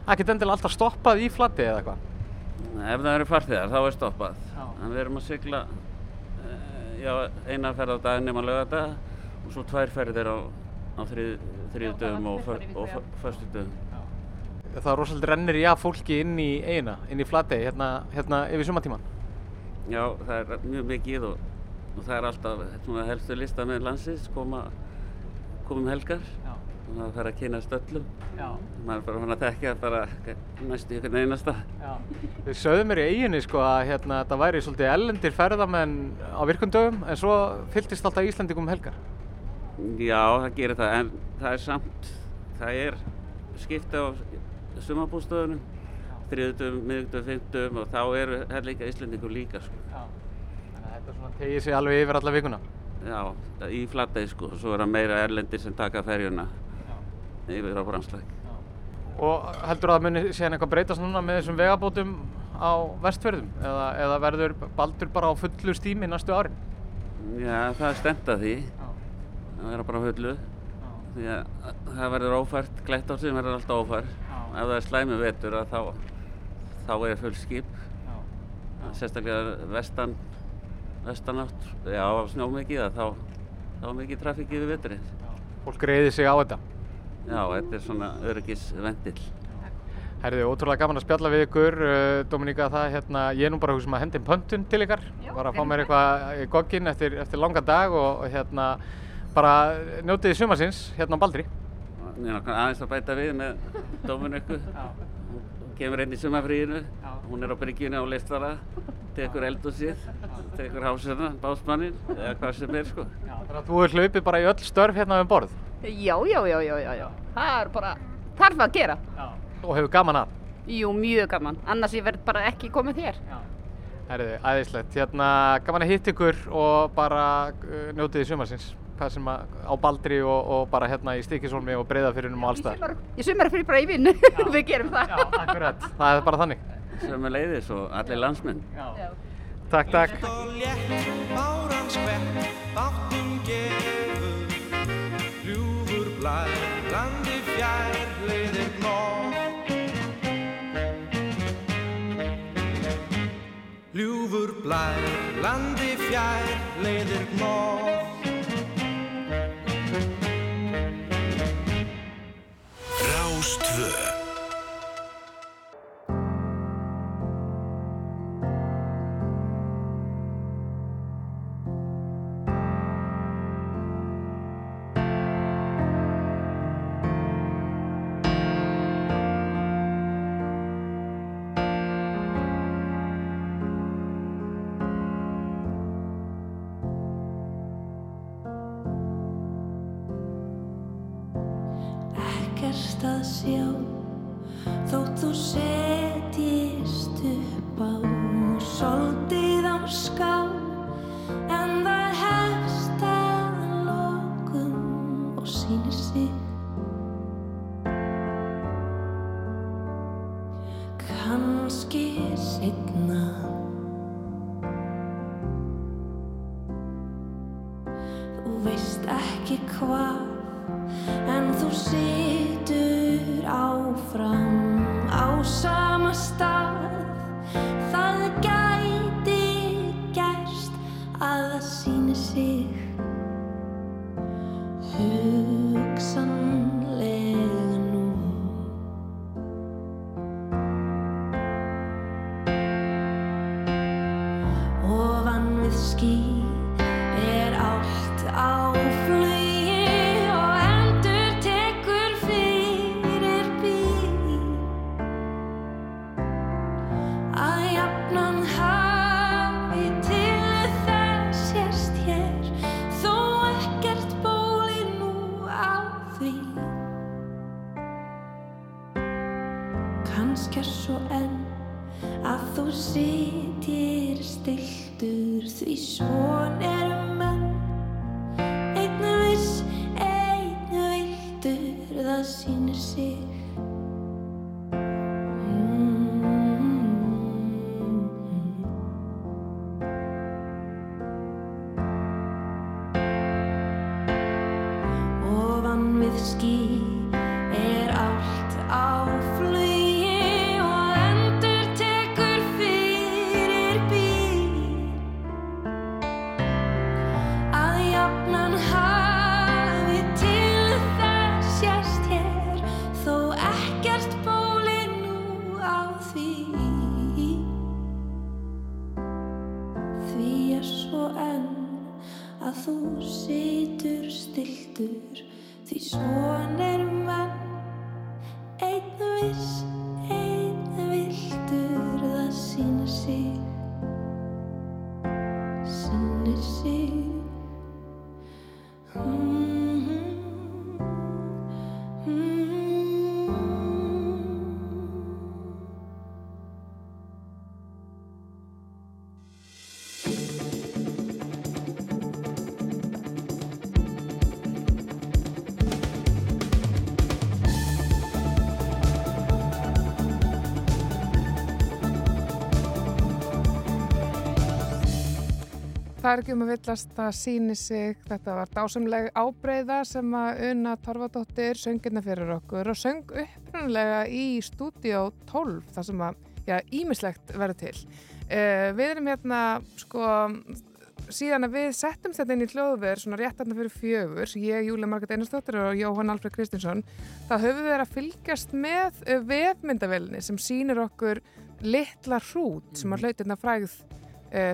ekkert endilega alltaf stoppað í flatti eða eitthvað. Ef það eru farþegar þá er stoppað. En við erum að sigla uh, já, eina ferð á dag nema lögadag og svo tvær ferðir á, á þrið, þriðdögum og, og föstudögum. Það rosalega rennir að fólki inn í eigina, inn í flatti, hérna, hérna yfir sumatíman. Já, það er mjög mikið og, og það er alltaf helstu lista með landsins koma, komum helgar Já. og það fer að kynast öllum. Maður er bara fann að tekja bara næstu ykkur einasta. Þau sögðu mér í eiginni sko að hérna, þetta væri svolítið ellendir ferðamenn á virkundögum en svo fylltist alltaf Íslandingum um helgar. Já, það gerir það en það er samt, það er skipta á sumabústöðunum þriðutum, miðugtum, fymtum og þá eru herrleika Íslandingur líka sko. Já. Að þetta svona tegir sig alveg yfir alla vikuna. Já, í flattegi sko og svo er það meira erlendir sem taka ferjuna yfir á Branslæk. Og heldur að það muni síðan eitthvað breytast núna með þessum vegabótum á vestfjörðum? Eða, eða verður baldur bara á fullu stími næstu árin? Já, það er stemt að því. Að vera bara á fullu. Því að það verður ófært, glætt á sig verður alltaf ófært. Ef það er slæmi vetur að þá, þá er full skip. Sérstaklega vestan vestanátt, já snjómikið að þá, þá er mikið trafík yfir veturinn. Fólk reyði sig á þetta? Já, þetta er svona öryggisvendil Herðu, ótrúlega gaman að spjalla við ykkur, uh, Dominíka, það hérna, ég er nú bara húsum að hendi pöntun til ykkar, bara að fá mér eitthvað í gogginn eftir, eftir langa dag og, og hérna, bara njótiði sumarsins hérna á Baldri. Ég er aðeins að bæta við með Dominíku, hún kemur inn í sumafríinu, hún er á bryggjunni á listara, tekur eldhúsið, tekur hásina, básmannin, eða hvað sem er sko. Þannig að þú er hlaupið bara í öll störf hérna um borð? Já, já, já, já, já, já. Það er bara, þarf að gera. Já. Og hefur gaman að? Jú, mjög gaman. Annars ég verð bara ekki komið þér. Já. Herriði, æðislegt. Hérna, gaman að hitta ykkur og bara uh, njótiði sumarsins. Hvað sem að á Baldri og, og bara hérna í Stikisólmi og Breiðafyrinum og allstaðar. Ég sumar fyrir bara í vinnu. (laughs) Við gerum það. Já, akkurat. Það er bara þannig. Sem er leiðis og allir landsmenn. Já. Takk, takk. Báran skvett, báttum gefur Ljúfur blær, landi fjær, leiðir gnóð Ljúfur blær, landi fjær, leiðir gnóð Rástvö þú situr stiltur því svon er menn einn viss, er ekki um að villast að síni sig, þetta var dásamleg ábreyða sem að Una Torfadóttir söngina fyrir okkur og söng upprunalega í stúdíó 12 þar sem að, já, ímislegt verður til. Uh, við erum hérna, sko, síðan að við settum þetta inn í hljóðverð svona rétt aðna fyrir fjögur, ég, Júlia Marget Einarsdóttir og Jóhann Alfred Kristinsson, þá höfum við verið að fylgjast með uh, vefmyndavelni sem sýnir okkur litla hrút sem að hlautirna frægð uh,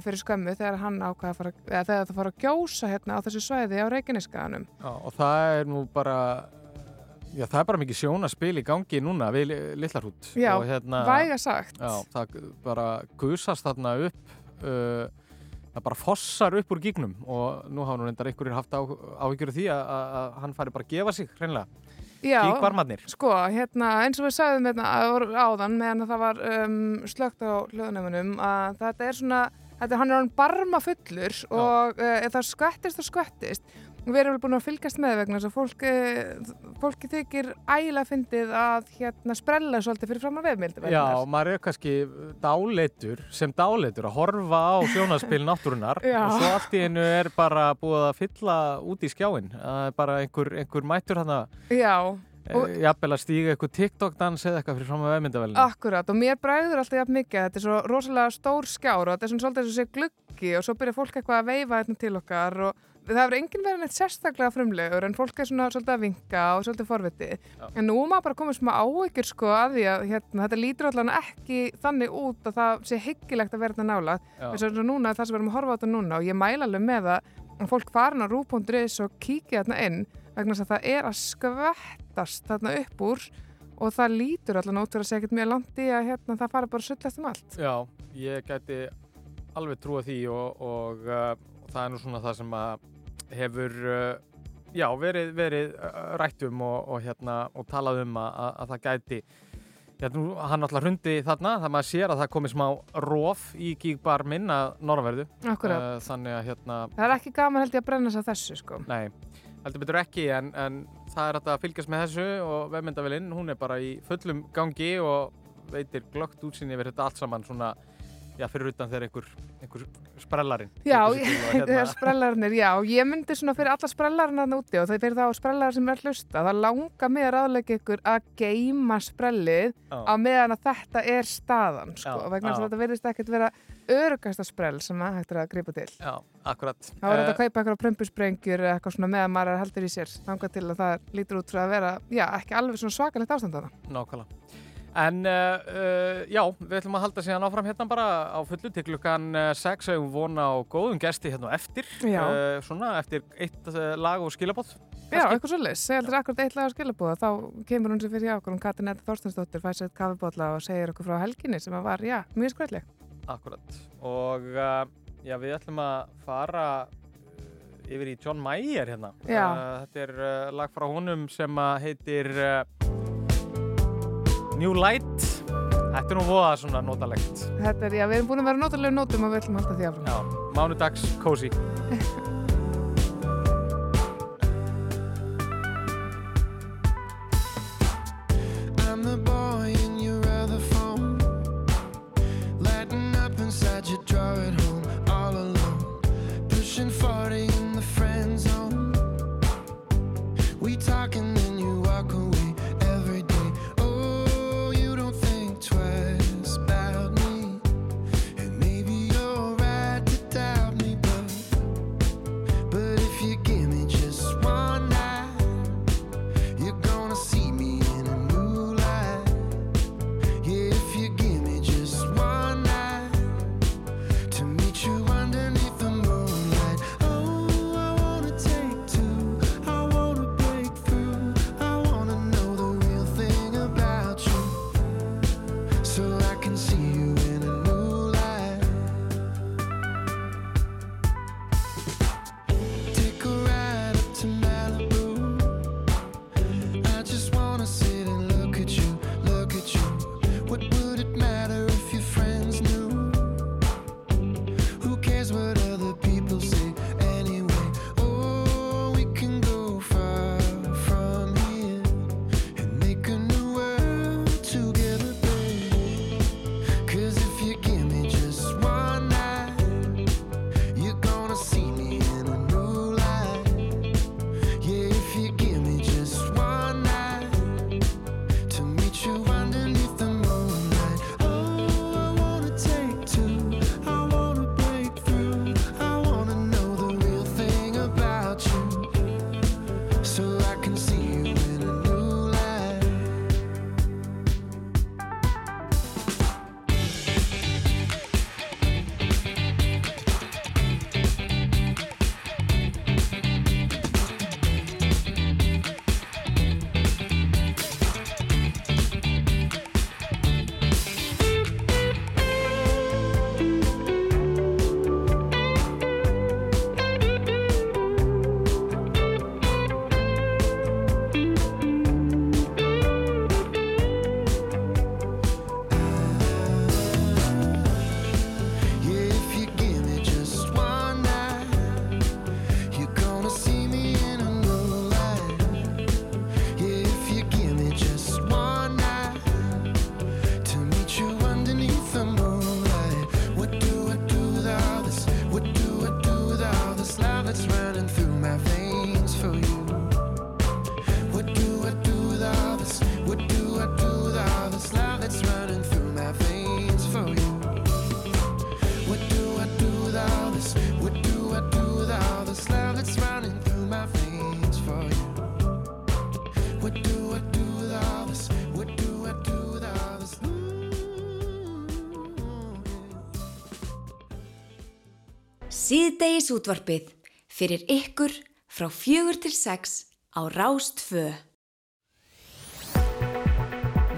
fyrir skömmu þegar hann ákvaða að fara, eða þegar það fór að gjósa hérna á þessu svæði á Reykjaneskaðanum. Já, og það er nú bara já, það er bara mikið sjónaspil í gangi núna við Lillarhút Já, hérna, væga sagt. Já, það bara gusast þarna upp uh, það bara fossar upp úr gígnum og nú hafa nú reyndar einhverjir haft áhyggjur því að, að, hann fari bara að gefa sig hreinlega Já, sko, hérna, eins og við sagðum hérna áðan meðan að það var um, slögt á hljóðnæmunum að þetta er svona, þetta, hann er hann barma fullur og uh, það skvettist og skvettist. Og við erum alveg búin að fylgjast með vegna þess að fólk, uh, fólki þykir ægilega fyndið að hérna sprella svolítið fyrir fram að vefmildi Já, maður er kannski dáleitur sem dáleitur að horfa á sjónaspil náttúrunar (laughs) og svo allt í einu er bara búið að fylla út í skjáin bara einhver, einhver mættur hann að jafnvel að stíga eitthvað TikTok-dans eða eitthvað fyrir fram að vefmyndavelinu Akkurat, og mér bræður alltaf jafn mikið þetta er svo rosalega stór skjár og þetta er svona svolítið eins og sé gluggi og svo byrja fólk eitthvað að veifa þetta til okkar og það hefur enginn verið neitt sérstaklega frumlegur en fólk er svona svolítið að vinka og svolítið forviti en nú maður bara komið smá áhyggjur sko að því að hérna, þetta lítur allan ekki þannig út að það sé hyggilegt að vera þetta nála Já. þess að núna það sem við erum að horfa á þetta núna og ég mæla alveg með að fólk farin á rú.is og kíkja þarna inn vegna þess að það er að skvettast þarna upp úr og það lítur allan út fyrir að segja ekkert mjög langt í að hérna, það fara bara sullast um allt. Já, ég gæti alveg trúa því og, og uh, það er nú svona það sem að hefur uh, já, verið, verið uh, rætt um og, og, hérna, og talað um að, að, að það gæti nú, hann alltaf hrundi þarna, það maður sér að það komið smá róf í gígbar minn að norðverðu. Akkúrat. Uh, þannig að hérna, Það er ekki gaman held ég að brenna sig að þessu sko. nei, heldur betur ekki en, en það er hægt að fylgjast með þessu og vefmyndavelinn, hún er bara í fullum gangi og veitir glögt útsinni yfir þetta allt saman svona, já, fyrir utan þegar einhver, einhver sprellarinn. Já, þegar sprellarnir, já, ég myndi svona fyrir alla sprellarinn að úti og það er fyrir þá sprellar sem er að hlusta, það langar mig að ráðleika ykkur að geima sprellið á meðan að þetta er staðan, sko, Já, vegna þess já. að þetta verðist ekkert vera örugasta sprell sem að hægt er að gripa til. Já, akkurat. Það var Eh, þetta að kaupa eitthvað prömpusprengjur eða eitthvað svona meðan maður er heldur í sér, þangað til að það lítur út fyrir að vera, já, ekki alveg svona svakalegt ástand þarna. Nákvæmlega. En uh, uh, já, við ætlum að halda síðan áfram hérna bara á fullu til klukkan 6 og vona á góðum gesti hérna á eftir. Uh, svona eftir eitt lag og skilabóð. Já, eitthvað svo leys, segja aldrei akkurat eitt lag að skilabúða, þá kemur hún sér fyrir hjá okkur, hún Katrin Edda Þorstensdóttir, fæði sér kaffibótla og segir okkur frá helginni sem að var, já, mjög skrætleg. Akkurat. Og uh, já, við ætlum að fara uh, yfir í John Mayer hérna. Já. Uh, þetta er uh, lag frá honum sem að heitir New Light Þetta er nú voða svona notalegt. Þetta er, já, við erum búin að vera notalega nótum og við ætlum að halda því áfram. Já, mánudags cozy. (laughs) Síðdegis útvarpið fyrir ykkur frá fjögur til sex á Rástfö.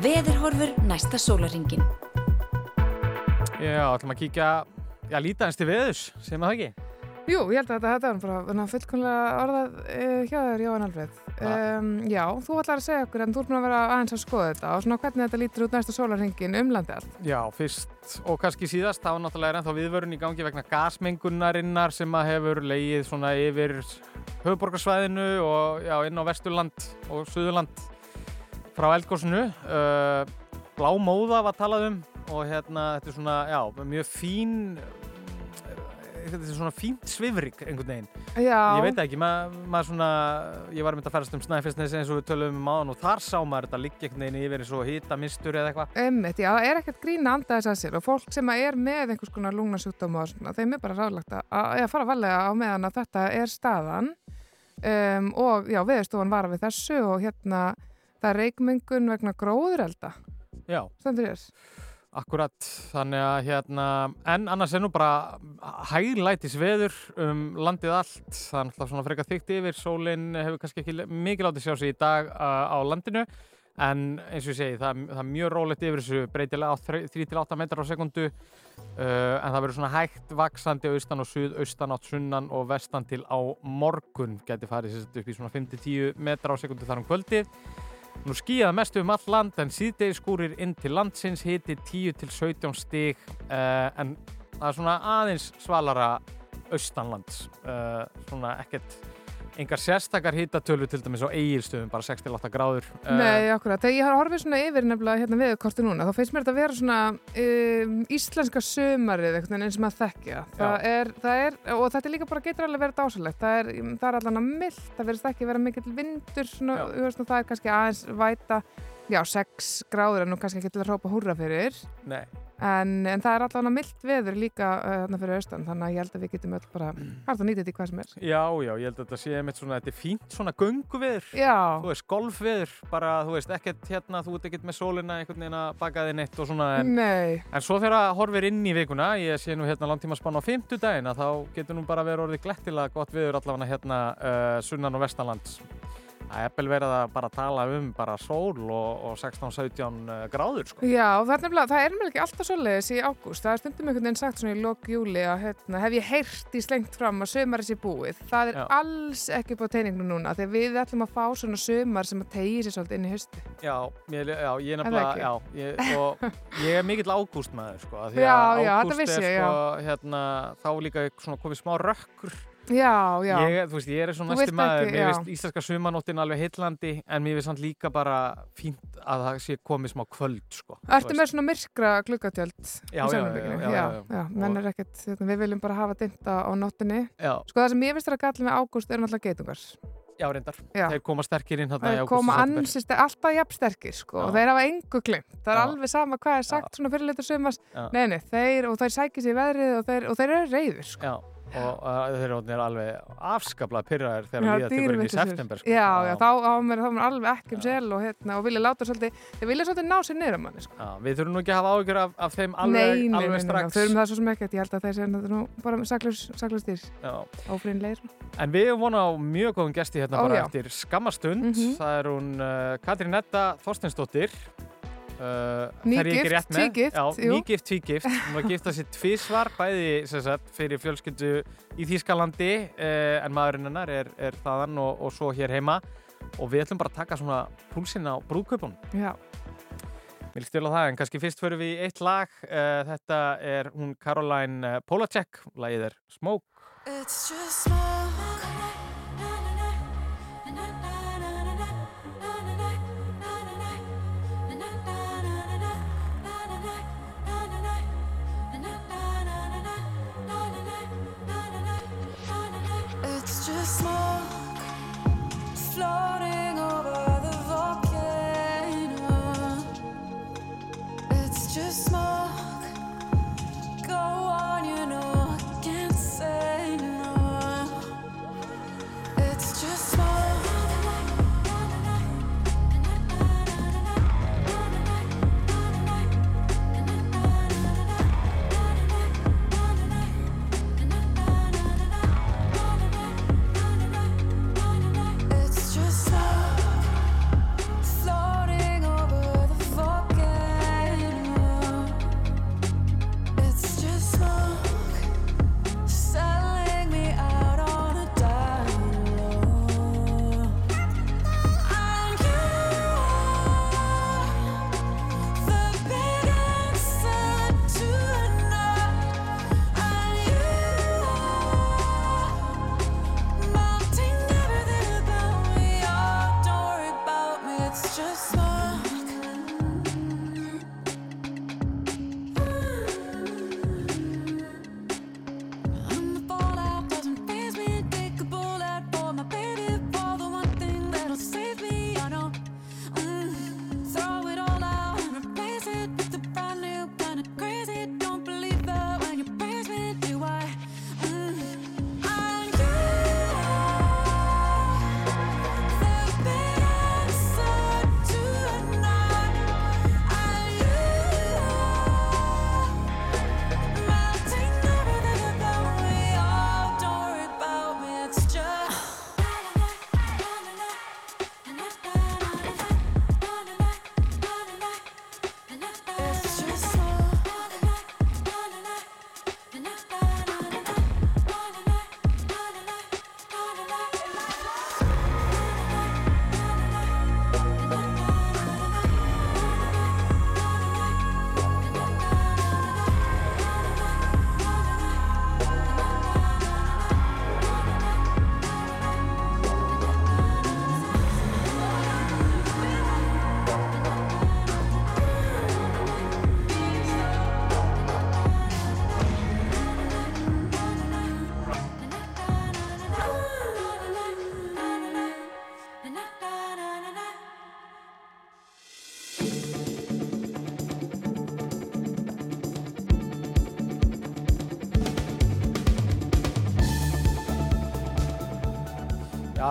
Veðurhorfur næsta sólaringin. Já, ætlum að kíkja, já, líta eins til veðus, segjum við það ekki? Jú, ég held að þetta, þetta er bara svona fullkomlega orðað uh, hjá þér, Jóhann Alfred. Um, já, þú ætlar að segja okkur en þú búin að vera aðeins að skoða þetta og svona hvernig þetta lítur út næsta sólarhengin um landið allt. Já, fyrst og kannski síðast, þá náttúrulega er ennþá viðvörun í gangi vegna gasmengunarinnar sem að hefur leið svona yfir höfuborgarsvæðinu og já, inn á Vesturland og Suðurland frá eldgósinu. Uh, Blámóða var talað um og hérna, þetta er svona, já, mjög fín, þetta er svona fínt svifrik einhvern veginn. Já. Ég veit ekki, maður ma svona, ég var að mynda að ferast um Snæfellsnes eins og við tölum um áðan og þar sá maður þetta liggja einhvern veginn yfir eins og hita mistur eða eitthvað. Ummitt, já, það er ekkert grín að anda þess að sér og fólk sem er með einhvers konar lungnasjúkdóma og svona, þeim er bara ráðlagt að, fara valega á meðan að þetta er staðan um, og já, viðstofan var við þessu og hérna það er reikmengun vegna gróðurelda. Já. Stendur þér? Akkurat, þannig að hérna, en annars er nú bara hæglætis veður um landið allt, það er náttúrulega svona frekar þygt yfir, sólinn hefur kannski ekki mikið látið sjá sig í dag uh, á landinu, en eins og ég segi, það, það er mjög rólegt yfir þessu breytilega á 3-8 metrar á sekundu, uh, en það verður svona hægt vaksandi austan og suðaustan átt sunnan og vestan til á morgun, geti farið upp í svona 5-10 metrar á sekundu þar um kvöldið. Nú skýjaði mestu um all land en síðdegi skúrir inn til landsins hiti 10 til 17 stig uh, en það er svona aðeins svalara austanlands. Uh, svona ekkert, engar sérstakar hitatölu til dæmis á eigilstöðum, bara 6-8 gráður. Uh, Nei, akkurat. Þegar ég har horfið svona yfir nefnilega hérna viðkorti núna, þá finnst mér þetta að vera svona um, íslenska sömarið einhvern veginn eins og maður þekkja. Það er, það er, og þetta líka bara getur alveg verið dásalegt. Það er, það er allan að mild, það verðist ekki vera mikill vindur, svona, og það er kannski aðeins væta, já, 6 gráður en nú kannski ekki til að hrópa húrra fyrir. Nei. En, en það er að mild veður líka uh, þarna fyrir austan, þannig að ég held að við getum öll bara hægt að nýta þetta í hvað sem er. Já, já, ég held að þetta sé einmitt svona, þetta er fínt svona gönguveður. Já. Þú veist, golfveður, bara, þú veist, ekkert hérna, þú ert ekkert með sólina einhvern veginn að baka þig neitt og svona. En, Nei. en svo þegar það horfir inn í vikuna, ég sé nú hérna langtíma spann á fimmtudaginn, að þá getur nú bara verið orðið glettilega gott veður allavega hérna uh, sunnan og vestanlands. Það er eppel verið að bara tala um bara sól og, og 16-17 gráður, sko. Já, það er nefnilega, er ekki alltaf svoleiðis í ágúst. Það er stundum einhvern veginn sagt svona í lok júli að hérna, hef ég heyrt í slengt fram að sömar sé búið. Það er Já. alls ekki på teiningnu núna þegar við ætlum að fá svona sömar sem að tegi sér svolítið inn í hausti. Já, mér, já, ég er nefnilega, já, ég, og ég er mikill ágústmaður, sko, Já, já, þetta vissi ég, sko, hérna, þá líka svona komið smá rökkur Já, já. Ég, þú veist, ég er svona vilt maður, mér já. finnst íslenska sumanóttin alveg heillandi en mér finnst samt líka bara fínt að það sé komið smá kvöld, sko. Ertu veist. með svona myrkra gluggatjöld Já, já, já, já, já, menn er ekkert, hérna, við viljum bara hafa dimta á nóttinni. Já. Sko það sem ég finnst þér að galla með ágúst eru náttúrulega geitungar. Já, reyndar. Já. Þeir koma sterkir inn þarna í ágúst koma og september. ansist, alltaf jafn sterkir sko, og þeir hafa engu glimt. Það er alveg sama hvað er sagt svona fyrirleitur sumars. Já. Nei, nei, þeir, og þeir sækir sér veðrið og þeir, og þeir eru reyður sko. Já, og uh, þeir eru alveg afskaplega pyrraðir þegar líða tekur inn í september, sko. Já, já, þá á mér alveg ekki um sel og, hérna, og vilja láta svolítið, þeir vilja svolítið ná sér niður um manni sko. Já, við þurfum nú ekki að hafa áhyggjur af, af þeim alveg, nei, alveg strax. erum það svo sem ekkert, ég held að þeir séu nú bara Já. ófrýnleir. En við erum vona á mjög góðum gesti hérna Ó, bara já. eftir skammastund. Mhm. Það er hún uh, Katrín Edda Þorsteinsdóttir. Nýgift, rétt með? tvígift, nýgift, tvígift. Hún var giftað sér tvísvar, bæði sem sagt, fyrir fjölskyldu í Þýskalandi, uh, en maðurinn hennar er, er þaðan og, og svo hér heima. Og við ætlum bara að taka svona púlsinn á brúðkaupun. Já. Vil stila það, en kannski fyrst förum við í eitt lag. Uh, þetta er hún Caroline Polacek, lagið er Smoke. It's just smoke.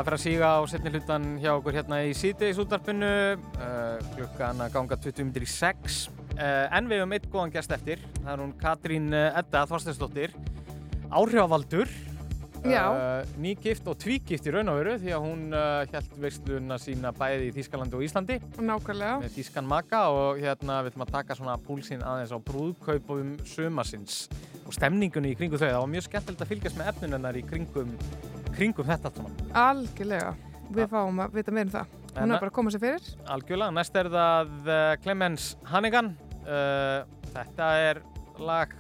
Það fyrir að síga á setni hlutan hjá okkur hérna í síðdeis útvarpinu, uh, klukkan að ganga 20 minnir í 6. Uh, en við höfum eitt góðan gest eftir, það er hún Katrín uh, Edda Þorsteinsdóttir, áhrifavaldur, uh, nýgift og tvígift í raun og veru því að hún held veisluna sína bæði í Þýskalandi og Íslandi Nákvæmlega. með Þýskan maka og hérna við ætlum að taka svona púlsinn aðeins á brúðkaupum sumasins og stemningunni í kringum þau. Það var mjög skemmtilegt að fylgjast með efnunennar í kringum, kringum þetta allt saman. Algjörlega. Við fáum að vita meira um það. Hún En- er bara að koma sér fyrir. Algjörlega, næst er það uh, Clemens Hannigan. Uh, þetta er lag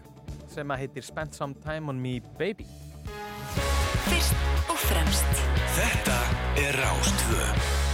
sem að heitir Spend Some Time On Me Baby. Fyrst og fremst Þetta er Rástvö.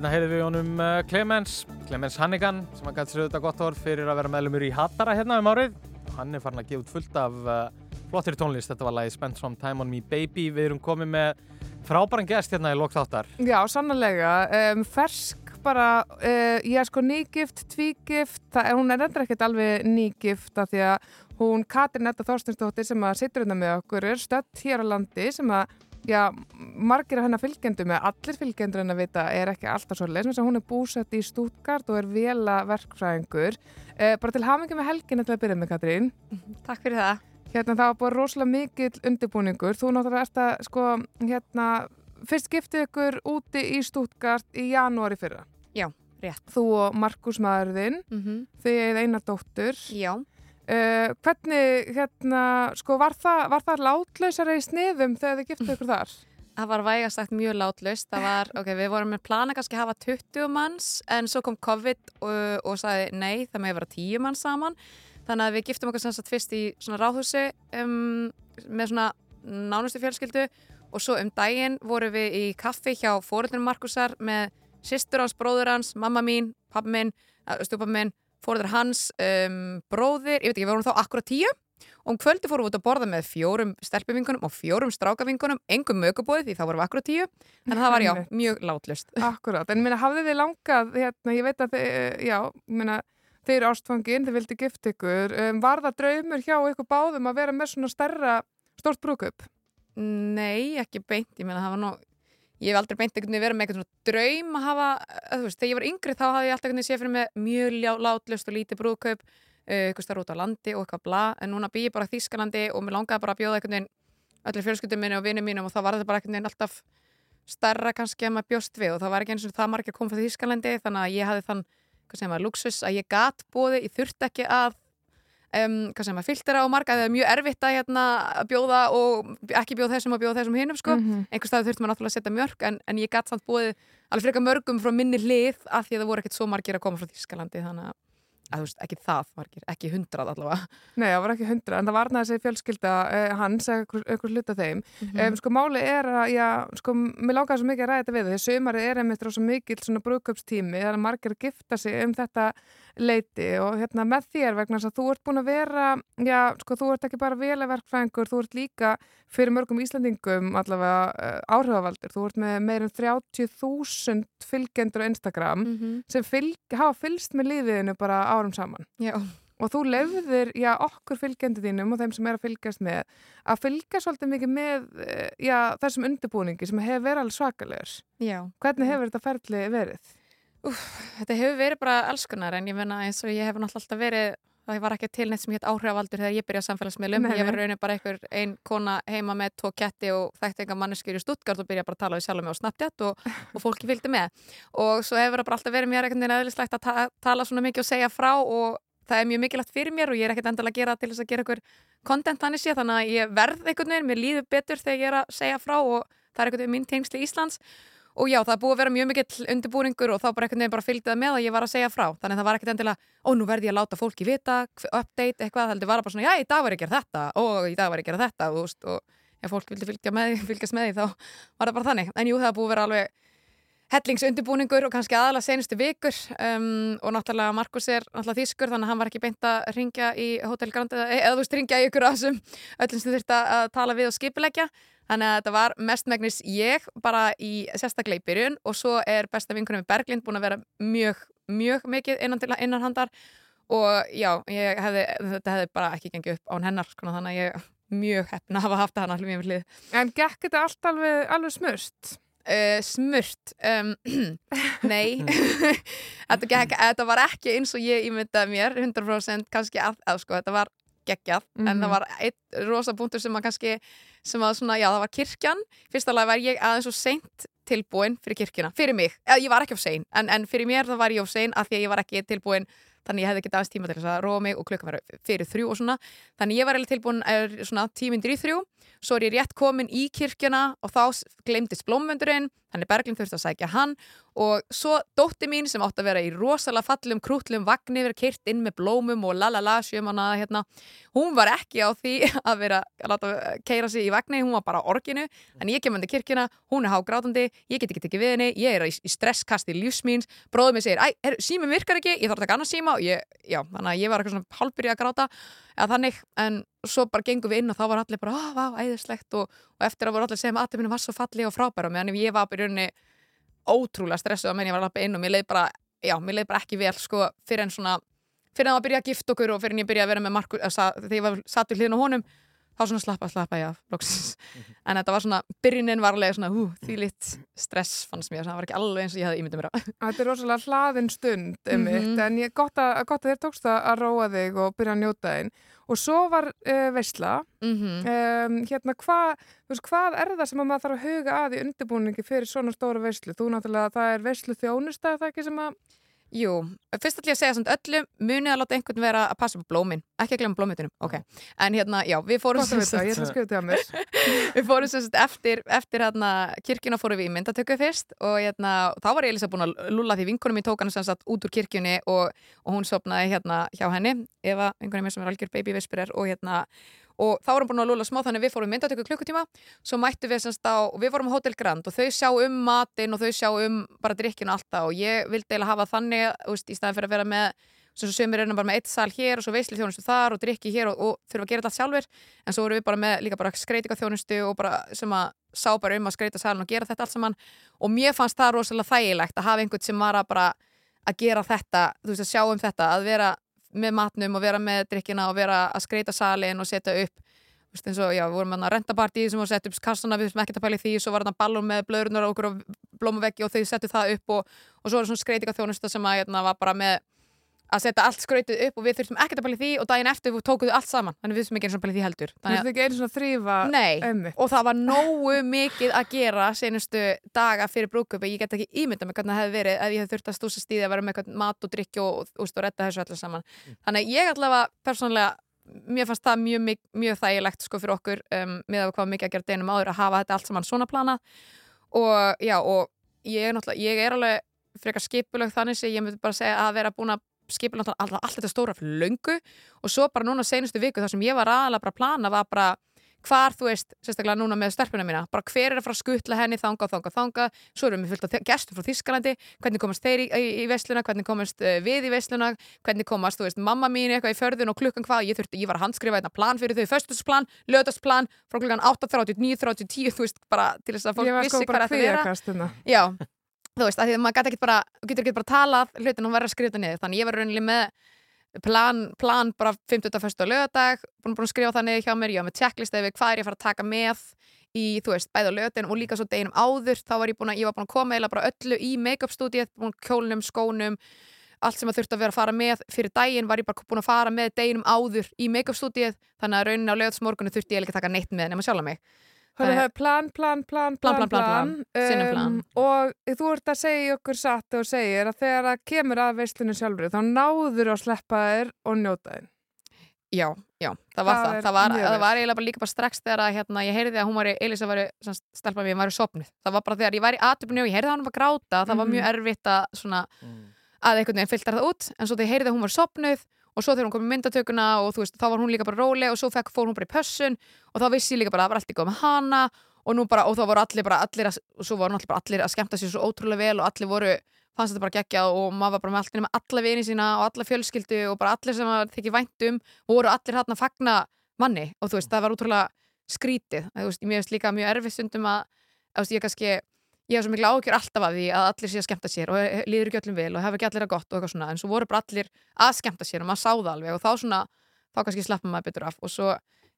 Hérna heyrðum við honum uh, Clemens, Clemens Hannigan sem hann gæti sér auðvitað gott orð fyrir að vera meðlumur í Hattara hérna um árið. Hann er farin að gefa út fullt af uh, flottir tónlist, þetta var lagi Spend Some Time On Me Baby. Við erum komið með frábæran gest hérna í lokþáttar. Já, sannlega. Um, fersk bara, uh, ég er sko nýgift, tvígift, það, hún er endur ekkert alveg nýgift af því að hún Katrin Edda Þorstinsdóttir sem að situr hérna með okkur er stödd hér á landi sem að Já, margir af hennar fylgjendum eða allir fylgjendur hennar vita er ekki alltaf svo leys hún er búsett í Stuttgart og er vela verkfræðingur eh, bara til hafingi með helgina til að byrja með Katrín. (laughs) Takk fyrir það. Hérna það var búin rosalega mikill undirbúningur. Þú náttúrulega ert að sko hérna, fyrst giftið ykkur úti í Stuttgart í janúari fyrra. Já, rétt. Þú og Markus maðurðinn mm -hmm. þið eða eina dóttur. Já Uh, hvernig, hérna, sko, var það, var það látlausara í sniðum þegar þið giftu ykkur þar? Það var vægast sagt mjög látlaust. Það var, ok, við vorum með plana kannski að hafa 20 manns en svo kom COVID og, og sagði nei, það með vera 10 manns saman. Þannig að við giftum okkur sem sagt fyrst í svona ráðhúsi um, með svona nánustu fjölskyldu og svo um daginn vorum við í kaffi hjá fóröldunum Markusar með sýstur hans, bróður hans, mamma mín, pappa minn, stjúpappa minn, fóröldur hans, um, bróðir, ég veit ekki, við vorum þá akkurat tíu. Og um kvöldi fórum við út að borða með fjórum stelpuvingunum og fjórum strákavingunum, engum mögubóði því þá vorum við akkurat tíu, en það var já, mjög látlust. Akkurat, en minna, hafði þið langað, hérna, ég veit að þið, já, minna, þið eru ástfangin, þið vildi gift ykkur, um, var það draumur hjá ykkur báðum að vera með svona stærra, stórt brúkup? Nei, ekki beint, ég meina það var nú ég hef aldrei beint einhvern veginn verið með eitthvað svona draum að hafa, að, þú veist, þegar ég var yngri þá hafði ég alltaf einhvern veginn séð fyrir mig mjög látlust og lítið brúðkaup, uh, eitthvað starf út á landi og eitthvað bla, en núna bý ég bara Þískalandi og mér langaði bara að bjóða einhvern veginn öllir fjölskyldum minni og vinnum mínum og þá var þetta bara einhvern veginn alltaf starra kannski að maður bjóst við og það var ekki eins og það margir að koma frá Þískalandi þannig að ég hafði þann, hvað segir maður, luxus að ég gat bóði, ég þurfti ekki að um, hvað sem að filtera og marga það er mjög erfitt að hérna, bjóða og ekki bjóða þessum og bjóða þessum hinnum sko. Mhm. einhvers stað þurfti maður náttúrulega að setja mjörg en, en ég gatt samt búið alveg frekar mörgum frá minni hlið af því að það voru ekkert svo margir að koma frá Þískalandi þannig að, að þú veist, ekki það margir, ekki hundrað allavega Nei, það var ekki hundra, en það var næst þessi fjölskylda uh, hans, eitthvað, eitthvað hluta þeim. Mhm. um, sko, máli er að, já, sko, mér langaði svo mikið að ræða þetta við þau. Sumarið er einmitt leiti og hérna með þér vegna þess að þú ert búin að vera, já, sko, þú ert ekki bara velaverkfræðingur, þú ert líka fyrir mörgum Íslandingum allavega uh, áhrifavaldur. Þú ert með meirum 30.000 fylgjendur á Instagram Mhm. sem fylg, hafa fylgst með lífiðinu bara árum saman. Já. Og þú lefðir, já, okkur fylgjendur þínum og þeim sem er að fylgjast með að fylgja svolítið mikið með eh, já, þessum undirbúningi sem hefur verið alveg svakalegur. Já. Hvernig hefur þetta ferli verið? Þetta hefur verið bara alls konar en ég menna eins og ég hef náttúrulega alltaf verið það var ekki til neitt sem hétt áhrifavaldur þegar ég byrjaði samfélagsmiðlum. Ég var raunin bara einhver ein kona heima með tvo ketti og þekkti enga manneskjur í Stuttgart og byrjaði bara að tala við sjálf mig á Snapchat og, (laughs) og fólki fylgdi með. Og svo hefur það bara alltaf verið mér einhvern veginn eðlislegt að ta tala svona mikið og segja frá og það er mjög mikilvægt fyrir mér og ég er ekkert endilega að gera til þess að gera einhver content þannig sé þannig að ég verð einhvern veginn, mér líður betur þegar ég er að segja frá og það er einhvern veginn mín tengsli Íslands og já, það búið að vera mjög mikill undirbúningur og þá bara einhvern veginn bara fylgdi það með að ég var að segja frá. Þannig að það var ekkert endilega, ó nú verði ég að láta fólki vita update eitthvað, heldur var bara svona já, í dag var ég að gera þetta og í dag var ég að gera þetta og, veist, og ef fólk vildi fylgja með, (laughs) fylgjast með því þá var það bara þannig, en jú, það búið að vera alveg hellingsundirbúningur og kannski aðalega senustu vikur. Um, og náttúrulega Markus er náttúrulega þýskur þannig að hann var ekki beint að ringja í Hotel Grand eða, þú veist ringja í ykkur af þessum öllum sem þurfti að tala við og skipilegja þannig að þetta var mestmægnis ég bara í sérstaklega í byrjun og svo er besta vinkunum í Berglind búin að vera mjög, mjög mikið innan til innan handar og já, ég hefði, þetta hefði bara ekki gengið upp án hennar sko, þannig að ég mjög heppin að hafa haft það hann allir mjög hlið. En gekk þetta allt alveg, alveg smurst? Uh, smurt um, (clears throat) nei. (laughs) Þetta, gekk, þetta var ekki eins og ég ímyndaði mér 100% kannski að, að sko, þetta var geggjað en Mhm. það var einn rosa punktur sem að kannski sem að svona, já það var kirkjan. Fyrsta lag var ég aðeins og seint tilbúin fyrir kirkjuna, fyrir mig, eða ég var ekki of sein en, en fyrir mér það var ég of sein af því að ég var ekki tilbúin þannig ég hefði ekki aðeins tíma til þess að róa mig og klukkan var fyrir þrjú og svona. Þannig ég var eiginlega tilbúin er, svona tímyndir í þrjú svo er ég rétt komin í kirkjuna og þá gleymdist blómvöndurinn þannig Berglind þurfti að sækja hann og svo dótti mín sem átti að vera í rosalega fallum krútlum vagni verið kyrt inn með blómum og lalala sjömanna hérna. Hún var ekki á því (laughs) að vera að láta keira sig í vagni, hún var bara á orginu. En ég kem undir kirkjuna, hún er hágrátandi ég get ekki tekið við henni, ég er í, stresskasti lífsmíns, bróður mér segir, æ, sími virkar ekki ég þarf að taka annars síma. Og ég, já, þannig að ég var eitthvað svona hálfbyrja að gráta eða þannig, en svo bara gengum við inn og þá var allir bara, á, vá, æðislegt. Og, og eftir að voru allir að segja að aðtöfinu var svo falli og frábæra meðan ég var bara í rauninni ótrúlega stressuð að menn ég var alltaf inn og mér leið bara, bara ekki vel sko, fyrir en svona, fyrir en að byrja að gifta okkur og fyrir en ég byrja að vera með Markus, að, þegar ég var satt við hliðin á honum þá svona slappa, slappa ég af loksins. en þetta var svona, byrjunin var alveg svona, hú, því lit stress fannst mér, það var ekki alveg eins og ég hefði ímyndið mér að Þetta er rosalega hlaðin stund um Mhm. en ég gott að, gott að þér tókst að að róa þig og byrja að njóta þinn og svo var uh, veisla Mhm. um, hérna hvað veist, hvað er það sem að maður þarf að huga að í undirbúningi fyrir svona stóra veislu? Þú náttúrulega, það er veislu þjónusta, er það ekki sem að Jú, fyrst ætlum ég að segja samt öllum munið að láta einhvern vera að passa upp blómin ekki að glemma blómitunum, ok. En hérna, já, við fórum (laughs) við fórum sagt eftir, eftir hérna, kirkjuna fórum við í myndatöku fyrst og hérna, þá var Elisa búin að lulla því vinkunum í tókanu sem sagt út úr kirkjunni og, og hún sopnaði hérna hjá henni Eva, vinkunum mér sem er algjör baby whisperer og hérna og þá vorum búin að lúla smá þannig við fórum myndatöku klukkutíma. Svo mættu við semst á, við vorum á Hotel Grand og þau sjá um matinn og þau sjá um bara drikkinu og allt það. Og ég vildi eiginlega hafa þannig úst, í staðin fyrir að vera með sem sömur erum bara með eitt sal hér og svo veisli þjónustu þar og drikki hér og, og þurfa að gera þetta allt sjálfur en svo vorum við bara með líka bara skreitinga þjónustu og bara sem að sá bara um að skreita salin og gera þetta allt saman. Og mér fannst það rosalega þægilegt að hafa einhvern sem var að bara að gera þetta, þú veist að sjá um þetta að vera með matnum og vera með drikkina og vera að skreita salin og setja upp Þú veist, eins og, já, við vorum með rentapartí sem var sett upp kassana, við sem ekkert að pæli því svo var þetta ballum með blöðrunar og okkur og blómaveggi og þau settu það upp og, og svo var svona skreitinga þjónusta sem að hérna, var bara með að setja allt skreitið upp og við þurftum ekkert að pæli því og daginn eftir tókuðu allt saman. Þannig við þurftum ekki eins og pæli því heldur. Þú veist ekki einu svona þrýfa Nei, og það var nógu (laughs) mikið að gera senustu daga fyrir brúkupi ég get ekki ímynda mig hvernig það hefði verið ef ég hef þurft að stúsa stíði að vera með mat og drikki og, og, og redda þessu allir saman. Þannig ég allavega persónulega mér fannst það mjög, mjög, mjög þægilegt sko fyrir okkur um, með að hvað mikið að gera að og og er er frekar skipulög þannig sem ég myndi bara segja að vera búin að skipulög alltaf, allt þetta stóra fyrir löngu og svo bara núna senustu viku þar sem ég var aðalega bara að plana var bara hvar þú veist, sérstaklega núna með stelpuna mína bara hver er að fara að skutla henni þanga, þanga, þanga svo erum við fylgt af gestur frá Þískalandi hvernig komast þeir í, í, í veisluna, hvernig komast uh, við í veisluna, hvernig komast þú veist, mamma mín eitthvað í förðun og klukkan hvað? Ég, þurfti, ég var að handskrifa einna plan fyrir þau, föstusplan löðasplan, frá klukkan 8.30 9.30, 10, þú veist, bara til þess að fólk vissi sko bara hvað þetta vera. kvíðakast Já, þú veist, að því að maður getur ekki bara, getur bara talað hlutin og verið að skrifa niður, þannig ég var rauninni með plan, plan bara 50. fyrstu og lögadag, búin, búin að skrifa það niður hjá mér, ég var með checklist yfir hvað er ég að fara að taka með í, þú veist, bæða lögatin og líka svo deginum áður, þá var ég búin að, ég var búin að koma eða bara öllu í make-up stúdíet, búin kjólnum, skónum, allt sem að þurfti að vera að fara með fyrir daginn var ég bara búin að fara með deginum áður í make-up stúdíet, þannig að rauninni á lögatsmorgunu þurfti ég ekki að taka neitt með nema mig. Þannig að er plan, plan, plan, Plan, plan, plan, og þú ert að segja í okkur satt og segir að þegar það kemur að veislunum sjálfur þá náður að sleppa þér og njóta þér. Já, já, það var Það það. Það var, það var eiginlega bara líka bara strax þegar að, hérna, ég heyrði að hún var, Elisa var, stelpa mér, var sopnuð. Það var bara þegar ég var í atöpunni og ég heyrði að hún var að gráta, það var mjög erfitt að svona, að einhvern veginn filtra það út, en svo þegar ég heyrði að hún var sopnuð og svo þegar hún kom í myndatökuna og þú veist, þá var hún líka bara róleg og svo fekk, fór hún bara í pössun og þá vissi ég líka bara að það var allt í góð með hana og bara, og þá voru allir bara allir að, og svo voru allir bara allir að skemmta sér svo ótrúlega vel og allir voru fannst þetta bara geggjað og maður var bara með allir með alla vini sína og alla fjölskyldu og bara allir sem var þykir vænt um voru allir hann að fagna manni. Og þú veist, það var útrúlega skrítið. Þú veist, mér veist líka mjög erfið stundum að þú veist, ég kannski, ég hef svo mikla ágjör alltaf af því að allir sé að skemmta sér og líður ekki öllum vel og hafa ekki allir að gott og eitthvað svona. En svo voru bara allir að skemmta sér og maður sá það alveg og þá svona, þá kannski slappa maður betur af. Og svo,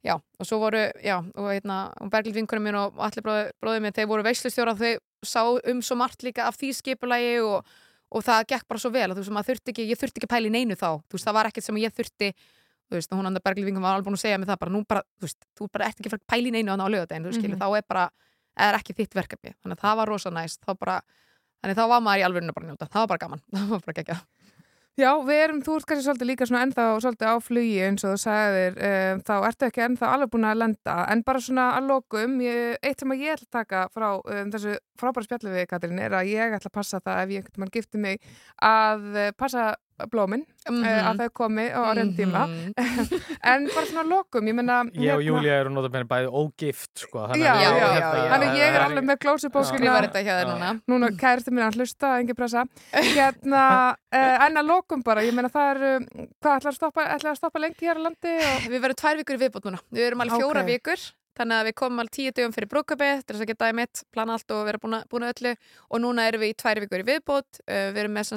já, og svo voru já, og hérna, og Berglind vinkunum mín og allir bróði, bróðið mér, þeir voru veislustjóra þau sá um svo margt líka af því skipulagi og, og það gekk bara svo vel og þú veist, maður þurfti ekki, ég þurfti ekki í neinu þá. Þú veist, það var ekkert sem ég þurfti þú veist, og hún andar Berglind vinkunum var alveg búin að segja mig það bara, nú bara, þú veist, þú bara ert ekki pæla í neinu á lögadegin, þú skilur, Mhm. þá er bara er ekki þitt verkefni, þannig að það var rosa næst þá bara, þannig þá var maður í alvörinu bara að njóta, það var bara gaman, (laughs) það var bara geggjað. Já, við erum, þú ert kannski svolítið líka svona ennþá svolítið á flugi eins og þú sagðir um, þá ertu ekki ennþá alveg búin að lenda. En bara svona að lokum, ég, eitt sem að ég ætla að taka frá um, þessu frábæra spjallu við Katrín er að ég ætla að passa það ef ég einhvern mann gifti mig að uh, passa blómin Mhm. uh, að þau komi á orðin tíma (laughs) en bara svona lokum, ég menna Ég og Júlia eru notabene bæði ógift sko, þannig Já, að já, við- já, hérna, ég er alveg með hjá þér núna. Núna kærtu mín að hlusta, engin pressa Hérna, uh, (laughs) en að lokum bara Ég meina það er, um, hvað ætlar að stoppa ætlar að stoppa lengi hér á landi og... Við verðum tvær vikur í viðbót núna. Við erum alveg fjóra Ok. vikur. Þannig að við komum alveg tíu dögum fyrir brúkabið til þess að geta í mitt, plana allt og vera búin að, öllu og núna erum við í tvær vikur í viðbót uh, við erum með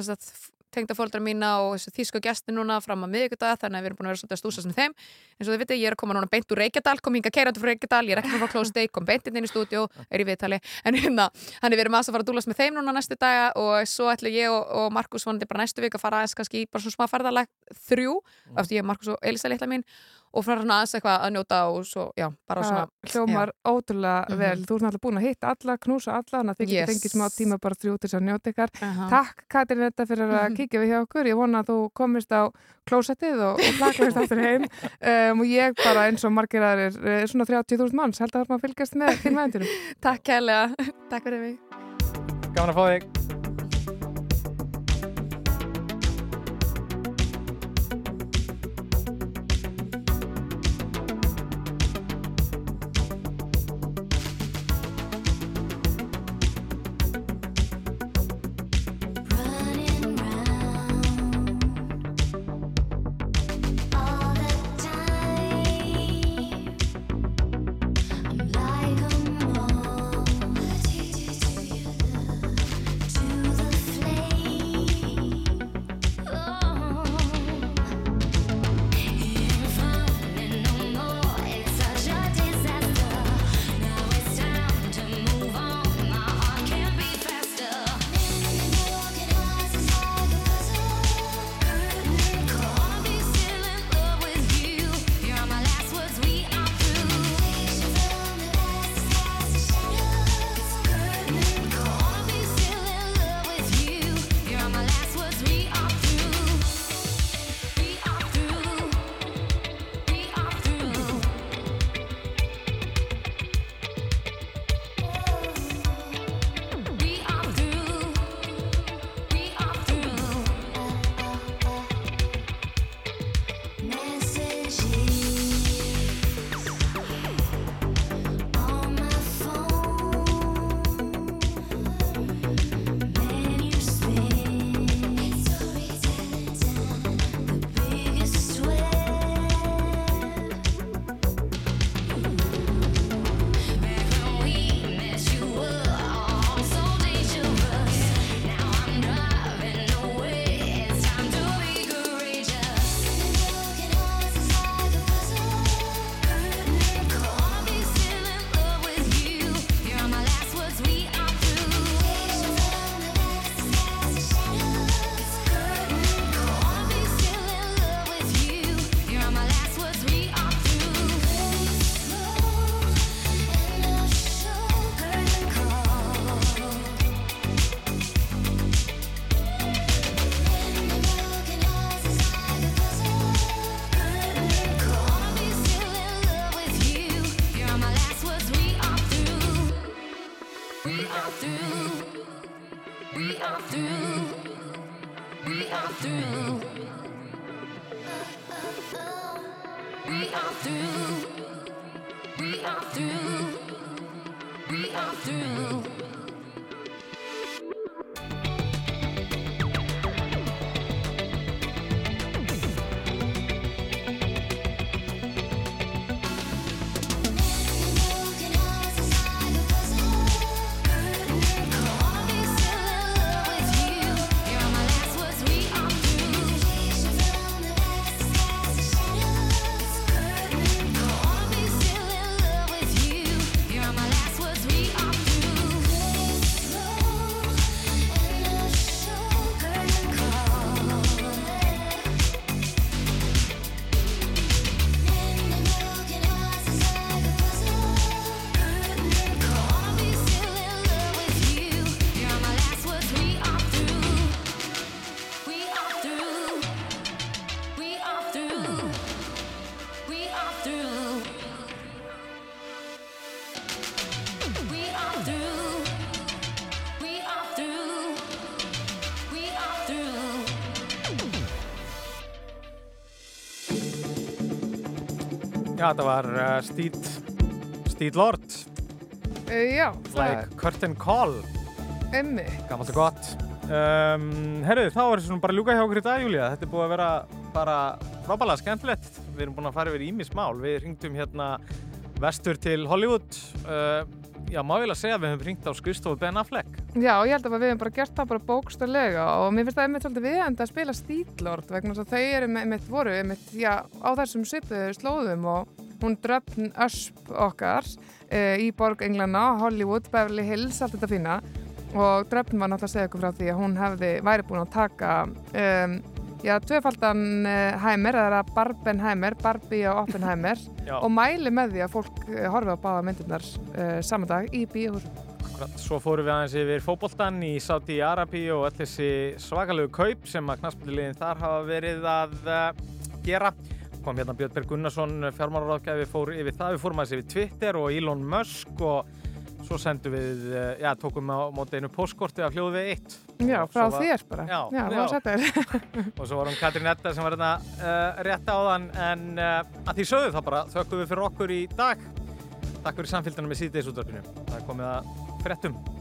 sem sagt tengda fóldra mína og þessu þýsku gesti núna fram á miðvikudag þannig að við erum búin að vera svolítið að stúsa sem þeim. Eins og þið vitið, ég er að koma núna beint úr Reykjadal kom hinga keirandi frá Reykjadal, ég er ekki frá Close Day kom beint inn í stúdíu, er í viðtali. En hérna, þannig við erum aðeins að fara að dúlast með þeim núna næstu daga og svo ætlum ég og, og Markus vonandi bara næstu vik að fara aðeins kannski í bara svona smá ferðalag þrjú, eftir ég, Markus og Elisa litla mín og fyrir svona aðeins eitthvað að njóta og svo, já, bara svona Það hljómar ótrúlega Mhm. vel. Þú ert náttúrulega búin að hitta alla, knúsa alla, þannig að þið Yes. getur fengið smá tíma bara þrjú til þess að njóta ykkar. Aha. Takk Katrin þetta fyrir að Mhm. kíkja við hjá okkur. Ég vona að þú komist á klósettið og, og plaklaðist aftur heim. (laughs) Um, og ég bara eins og margir aðrir, eh, svona 30.000 manns, held að það er maður að fylgjast með þín vænturum. (laughs) Takk kærlega, takk fyrir mig Gaman að fá þig. Þetta var uh, Steed, Steed Lord, Uh, já, like Curtain Call, er emmi. gammalt og gott. Um, herru, þá er svona bara ljúka hjá okkur í dag, Júlía. Þetta er búið að vera bara frábælega skemmtilegt. Við erum búin að fara yfir ímis mál. Við ringdum hérna vestur til Hollywood. Uh, já, má ég vel að segja að við höfum ringt á skrifstofu Ben Affleck. Já, ég held að við hefum bara gert það bara bókstarlega og mér finnst það einmitt svolítið viðend að spila stílord vegna þess að þau eru einmitt voru einmitt, já, á þessum svipuðu slóðum og hún dröfn ösp okkar uh, í borg Englana, Hollywood, Beverly Hills, allt þetta fína og dröfn var náttúrulega að segja okkur frá því að hún hefði, væri búin að taka um, já, tvöfaldan uh, Heimer, það er að Barbenheimer, Barbie og Oppenheimer (laughs) og mæli með því að fólk uh, horfi á báða myndirnar uh, saman dag í bíóhúsum. Akkurat, Svo fórum við aðeins yfir fótboltan í Saudi Arabi og öll þessi svakalegu kaup sem að knastbyrliðin þar hafa verið að uh, gera. Kom hérna Björn Berg Gunnarsson, fjármálaráðgæfi, fór yfir það. Við fórum aðeins yfir Twitter og Elon Musk og svo sendum við, uh, já, tókum á móti einu postkorti af hljóðið eitt. Já, frá var- þér bara. Já, já, það þér. (laughs) og svo var hún Katrín Edda sem var hérna uh, rétt áðan en uh, að því sögðu þá bara þökkum við fyrir okkur í dag Takk fyrir samfélgdana með síðdeisútvarpinu Það er komið að fréttum